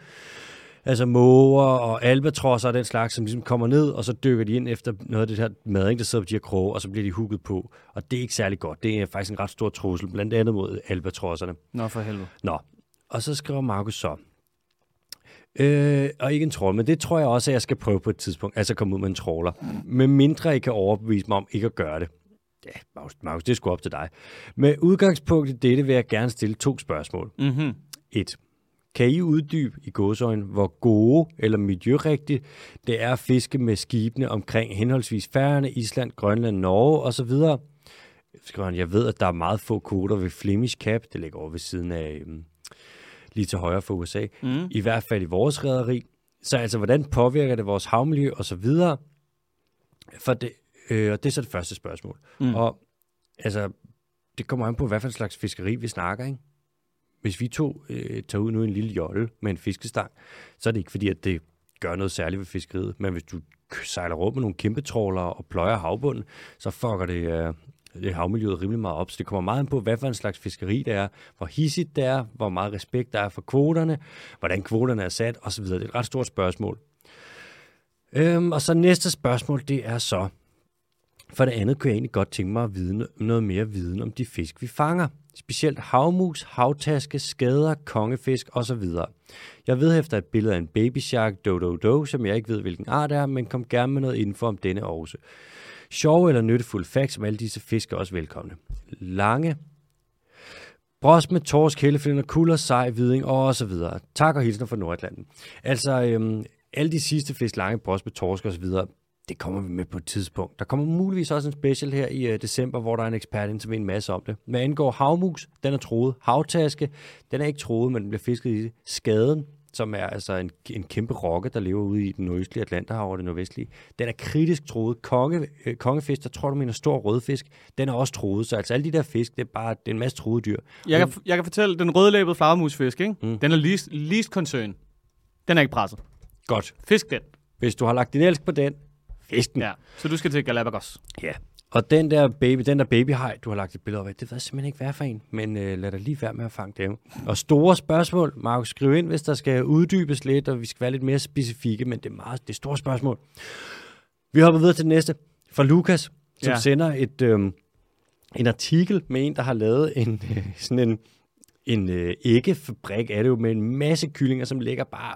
altså måger og albatrosser og den slags, som ligesom kommer ned, og så dykker de ind efter noget af det her mading, der sidder på de her kroge, og så bliver de hugget på. Og det er ikke særlig godt. Det er faktisk en ret stor trussel, blandt andet mod albatrosserne. Nå, for helvede. Nå, og så skriver Markus så. Øh, og ikke en troll, men det tror jeg også, at jeg skal prøve på et tidspunkt, altså komme ud med en troller. Med mindre I kan overbevise mig om ikke at gøre det. Ja, Markus, Markus det er sgu op til dig. Med udgangspunkt i dette vil jeg gerne stille to spørgsmål. Mm-hmm. 1. Kan I uddybe i gåsøjne, hvor gode eller miljørigtigt det er at fiske med skibene omkring henholdsvis Færøerne, Island, Grønland, Norge osv.? Skriver jeg ved, at der er meget få kvoter ved Flemish Cap, det ligger over ved siden af øhm, lige til højre for USA, Mm. i hvert fald i vores rederi. Så altså, hvordan påvirker det vores havmiljø og så videre? For det, øh, og det er så det første spørgsmål. Mm. Og altså, det kommer an på, hvad for en slags fiskeri vi snakker, ikke? Hvis vi to øh, tager ud nu en lille jolle med en fiskestang, så er det ikke fordi, at det gør noget særligt ved fiskeriet. Men hvis du sejler rundt med nogle kæmpe tråler og pløjer havbunden, så fucker det, øh, det havmiljøet rimelig meget op. Så det kommer meget an på, hvad for en slags fiskeri det er, hvor hissigt det er, hvor meget respekt der er for kvoterne, hvordan kvoterne er sat osv. Det er et ret stort spørgsmål. Øhm, og så næste spørgsmål, det er så, for det andet kunne jeg egentlig godt tænke mig at vide noget mere viden om de fisk, vi fanger. Specielt havmus, havtaske, skader, kongefisk osv. Jeg ved efter et billede af en baby shark do do do, som jeg ikke ved hvilken art er, men kom gerne med noget info om denne også. Sjove eller nyttefulde facts om alle disse fisk er også velkomne. Lange, Bros med torsk, helleflinder, kulder, sej, viding og så videre. Tak og hilsner fra Nordatlanten. Altså, øhm, alle de sidste fisk, lange bros med torsk og så videre, det kommer vi med på et tidspunkt. Der kommer muligvis også en special her i uh, december, hvor der er en ekspert ind, som ved en masse om det. Hvad angår havmus, den er troet. Havtaske, den er ikke troet, men den bliver fisket i skaden, som er altså en, en kæmpe rokke, der lever ude i den nordøstlige Atlanterhav og det nordvestlige. Den er kritisk troet. Konge, øh, kongefisk, der tror du mener stor rødfisk, den er også troet. Så altså alle de der fisk, det er bare det er en masse troede dyr. Jeg kan, jeg kan fortælle, den rødlæbede flagermusfisk, ikke? Mm. den er least, least concern. Den er ikke presset. Godt. Fisk den. Hvis du har lagt din elsk på den, fisk den. Ja. Så du skal til Galapagos. Ja. Og den der baby, den der babyhaj, du har lagt et billede af, det ved jeg simpelthen ikke være for en, men øh, lad dig lige være med at fange dem. Og store spørgsmål, Markus, skriv ind, hvis der skal uddybes lidt, og vi skal være lidt mere specifikke, men det er meget det er store spørgsmål. Vi hopper videre til det næste, fra Lukas, som ja. sender et, øh, en artikel med en, der har lavet en, øh, sådan en, en øh, æggefabrik er det jo med en masse kyllinger, som lægger bare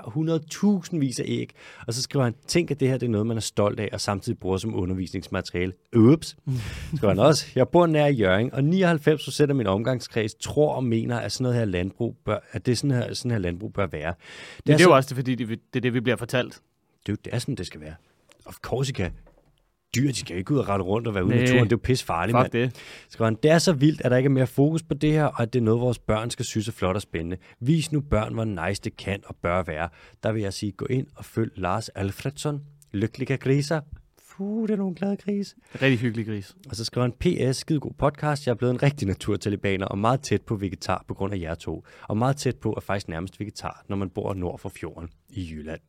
100.000 vis af æg. Og så skriver han, tænk at det her det er noget, man er stolt af, og samtidig bruger som undervisningsmateriale. Ups. Skriver han også, jeg bor nær Jørgen, og 99 procent af min omgangskreds tror og mener, at sådan noget her landbrug bør, at det er sådan her, sådan her landbrug bør være. Men det er så- jo også det, fordi det, det er det, vi bliver fortalt. det, er det er sådan, det skal være. Of kan. Dyr, de skal ikke ud og rette rundt og være ude i naturen. Det er jo pisse farligt, mand. Det. Skriver han, det er så vildt, at der ikke er mere fokus på det her, og at det er noget, vores børn skal synes er flot og spændende. Vis nu børn, hvor nice det kan og bør være. Der vil jeg sige, gå ind og følg Lars Alfredsson. Lykkelige griser. Fuh, det er nogle glade gris. Rigtig hyggelig gris. Og så skriver han, PS, skide god podcast. Jeg er blevet en rigtig naturtalibaner og meget tæt på vegetar på grund af jer to. Og meget tæt på er faktisk nærmest vegetar, når man bor nord for fjorden i Jylland.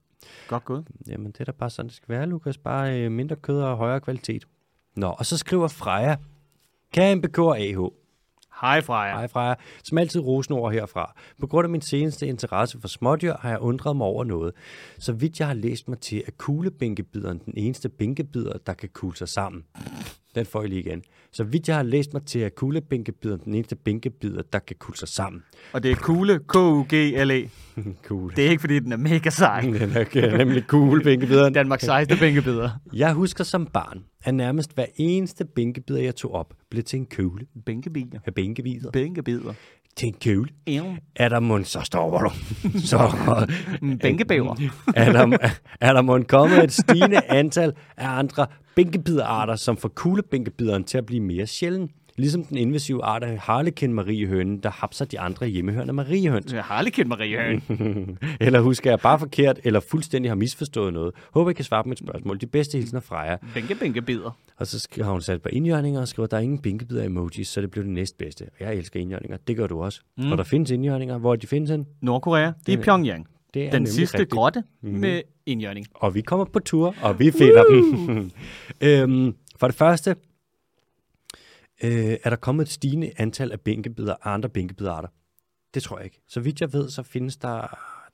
Godt gået. Jamen, det er da bare sådan, det skal være, Lukas. Bare øh, mindre kød og højere kvalitet. Nå, og så skriver Freja, Kære MBK og AH, Hej Freja. Hej Freja, som altid rosenord herfra. På grund af min seneste interesse for smådyr har jeg undret mig over noget. Så vidt jeg har læst mig til, er kuglebænkebideren den eneste bænkebider, der kan kugle sig sammen. Den får jeg lige igen. Så vidt jeg har læst mig til, er kuglebænkebideren den eneste bænkebider, der kan kugle sig sammen. Og det er kugle, K-U-G-L-E. Cool. Det er ikke, fordi den er mega sej. Den er nemlig kuglebænkebideren. Danmarks sejeste bænkebidder. Jeg husker som barn, at nærmest hver eneste bænkebider, jeg tog op, blev til en kugle. Bænkebider. Af bænkebider. Bænkebider. Til en kugle. Ew. Er der mund, så står du. Så Bænkebæver. er der, er der måtte kommet et stigende antal af andre bænkebiderarter, som får kuglebænkebideren til at blive mere sjælden. Ligesom den invasive art af harlekin mariehønen, der hapser de andre hjemmehørende mariehøns. Jeg har aldrig kendt Marie Høen. eller husker jeg bare forkert, eller fuldstændig har misforstået noget. Håber, I kan svare på mit spørgsmål. De bedste hilsner fra jer. Bænke, bænkebider. Og så har hun sat par indjørninger og skriver, der er ingen bænkebider emojis, så det blev det næstbedste. Og jeg elsker indjørninger. Det gør du også. Mm. Og der findes indjørninger. Hvor de findes hen? Nordkorea. Det er Pyongyang. Det er Den sidste rigtigt. grotte med indjørning. Og vi kommer på tur, og vi finder dem. øhm, for det første øh, er der kommet et stigende antal af bænkebider, andre bænkebiderarter. Det tror jeg ikke. Så vidt jeg ved, så findes der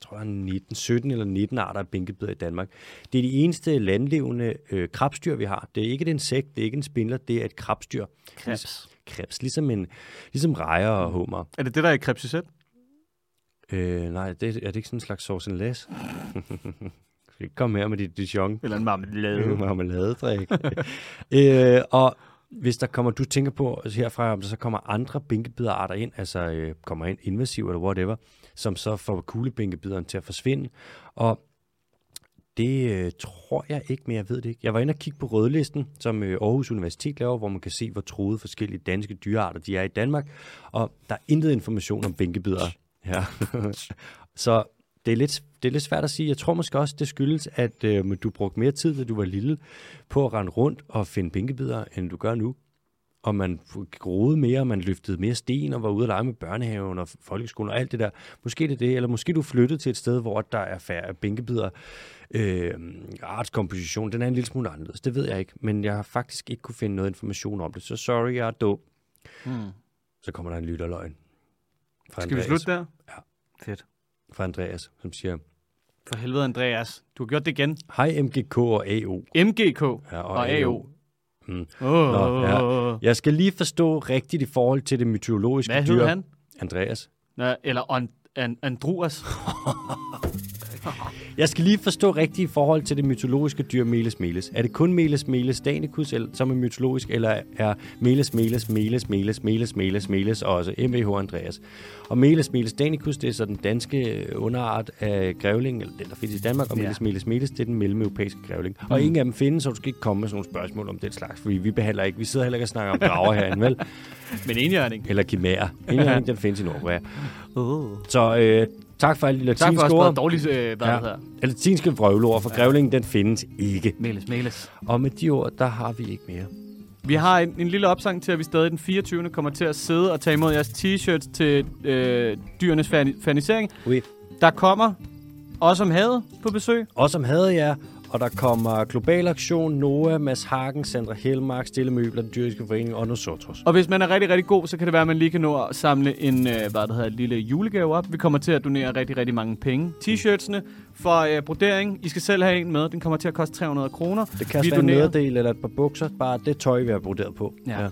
jeg tror, er 19, 17 eller 19 arter af bænkebider i Danmark. Det er de eneste landlevende øh, krabstyr, vi har. Det er ikke et insekt, det er ikke en spindler, det er et krabstyr. Krebs. Krebs, ligesom, en, ligesom rejer og hummer. Er det det, der er krebsisæt? Øh, nej, det, er det ikke sådan en slags sauce en læs? Komme her med dit Dijon? Eller en marmelade? marmeladedrik. øh, og hvis der kommer, du tænker på herfra, om der så kommer andre bænkebiderarter ind, altså øh, kommer ind invasiv eller whatever, som så får kuglebænkebideren til at forsvinde. Og det øh, tror jeg ikke, men jeg ved det ikke. Jeg var inde og kigge på rødlisten, som øh, Aarhus Universitet laver, hvor man kan se, hvor troede forskellige danske dyrearter de er i Danmark. Og der er intet information om bænkebider. Ja. så det er, lidt, det er lidt svært at sige. Jeg tror måske også, det skyldes, at øh, du brugte mere tid, da du var lille, på at rende rundt og finde bænkebider, end du gør nu. og man groede mere, man løftede mere sten, og var ude og lege med børnehaven og folkeskolen og alt det der. Måske det er det, eller måske du flyttede til et sted, hvor der er færre bænkebider. Øh, artskomposition, den er en lille smule anderledes, det ved jeg ikke, men jeg har faktisk ikke kunne finde noget information om det, så sorry, jeg er dum. Hmm. Så kommer der en lytterløgn. Fra Skal vi Andreas, slutte der? Ja. Fedt. Fra Andreas, som siger, For helvede, Andreas. Du har gjort det igen. Hej MGK og AO. MGK Ja, og AO. Mm. Oh, Nå, ja. Jeg skal lige forstå rigtigt i forhold til det mytologiske Hvad dyr. hedder han? Andreas. Nå, eller an, an, Andruas. Jeg skal lige forstå rigtigt i forhold til det mytologiske dyr Meles Meles. Er det kun Meles Meles Danicus, som er mytologisk, eller er Meles Meles Meles Meles Meles Meles Meles også MVH Andreas? Og Meles Meles Danicus, det er så den danske øh, underart af grævling, eller den, der findes i Danmark, og Ja. Meles Meles Meles, det er den mellemeuropæiske grævling. Og ingen af dem findes, så du skal ikke komme med sådan nogle spørgsmål om den slags, fordi vi behandler ikke, vi sidder heller ikke og snakker om drager herinde, vel? Men enhjørning. Eller af dem, den findes i Nordkorea. Uh. Så øh, tak for alle de Tak for latinske at ord. dårligt, øh, hvad Ja. det hedder. Latinske vrøvleord, for grævlingen, den findes ikke. Meles, meles. Og med de ord, der har vi ikke mere. Vi har en, en lille opsang til, at vi stadig den 24. kommer til at sidde og tage imod jeres t-shirts til øh, dyrenes fani- fanisering. Oui. Der kommer også om havet på besøg. Og som havde jeg, og der kommer Global Aktion, Noah, Mads Hagen, Sandra Helmark, Stille Møbler, Den Dyriske Forening og Nosotros. Og hvis man er rigtig, rigtig god, så kan det være, at man lige kan nå at samle en øh, hvad det hedder, en lille julegave op. Vi kommer til at donere rigtig, rigtig mange penge. T-shirtsene for øh, brodering. I skal selv have en med. Den kommer til at koste 300 kroner. Det kan Vi være en donerer. nederdel eller et par bukser, bare det tøj, vi har broderet på. Ja.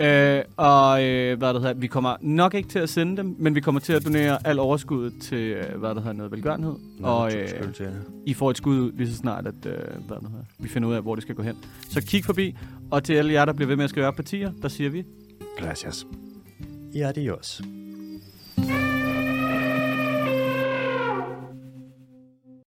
Øh, og øh, hvad det hedder, vi kommer nok ikke til at sende dem, men vi kommer til at donere al overskuddet til, øh, hvad det hedder, noget velgørenhed. Nå, og øh. I får et skud ud lige så snart, at øh, hvad det hedder, vi finder ud af, hvor det skal gå hen. Så kig forbi, og til alle jer, der bliver ved med at skrive op partier, der siger vi, Gracias. Ja, det er også.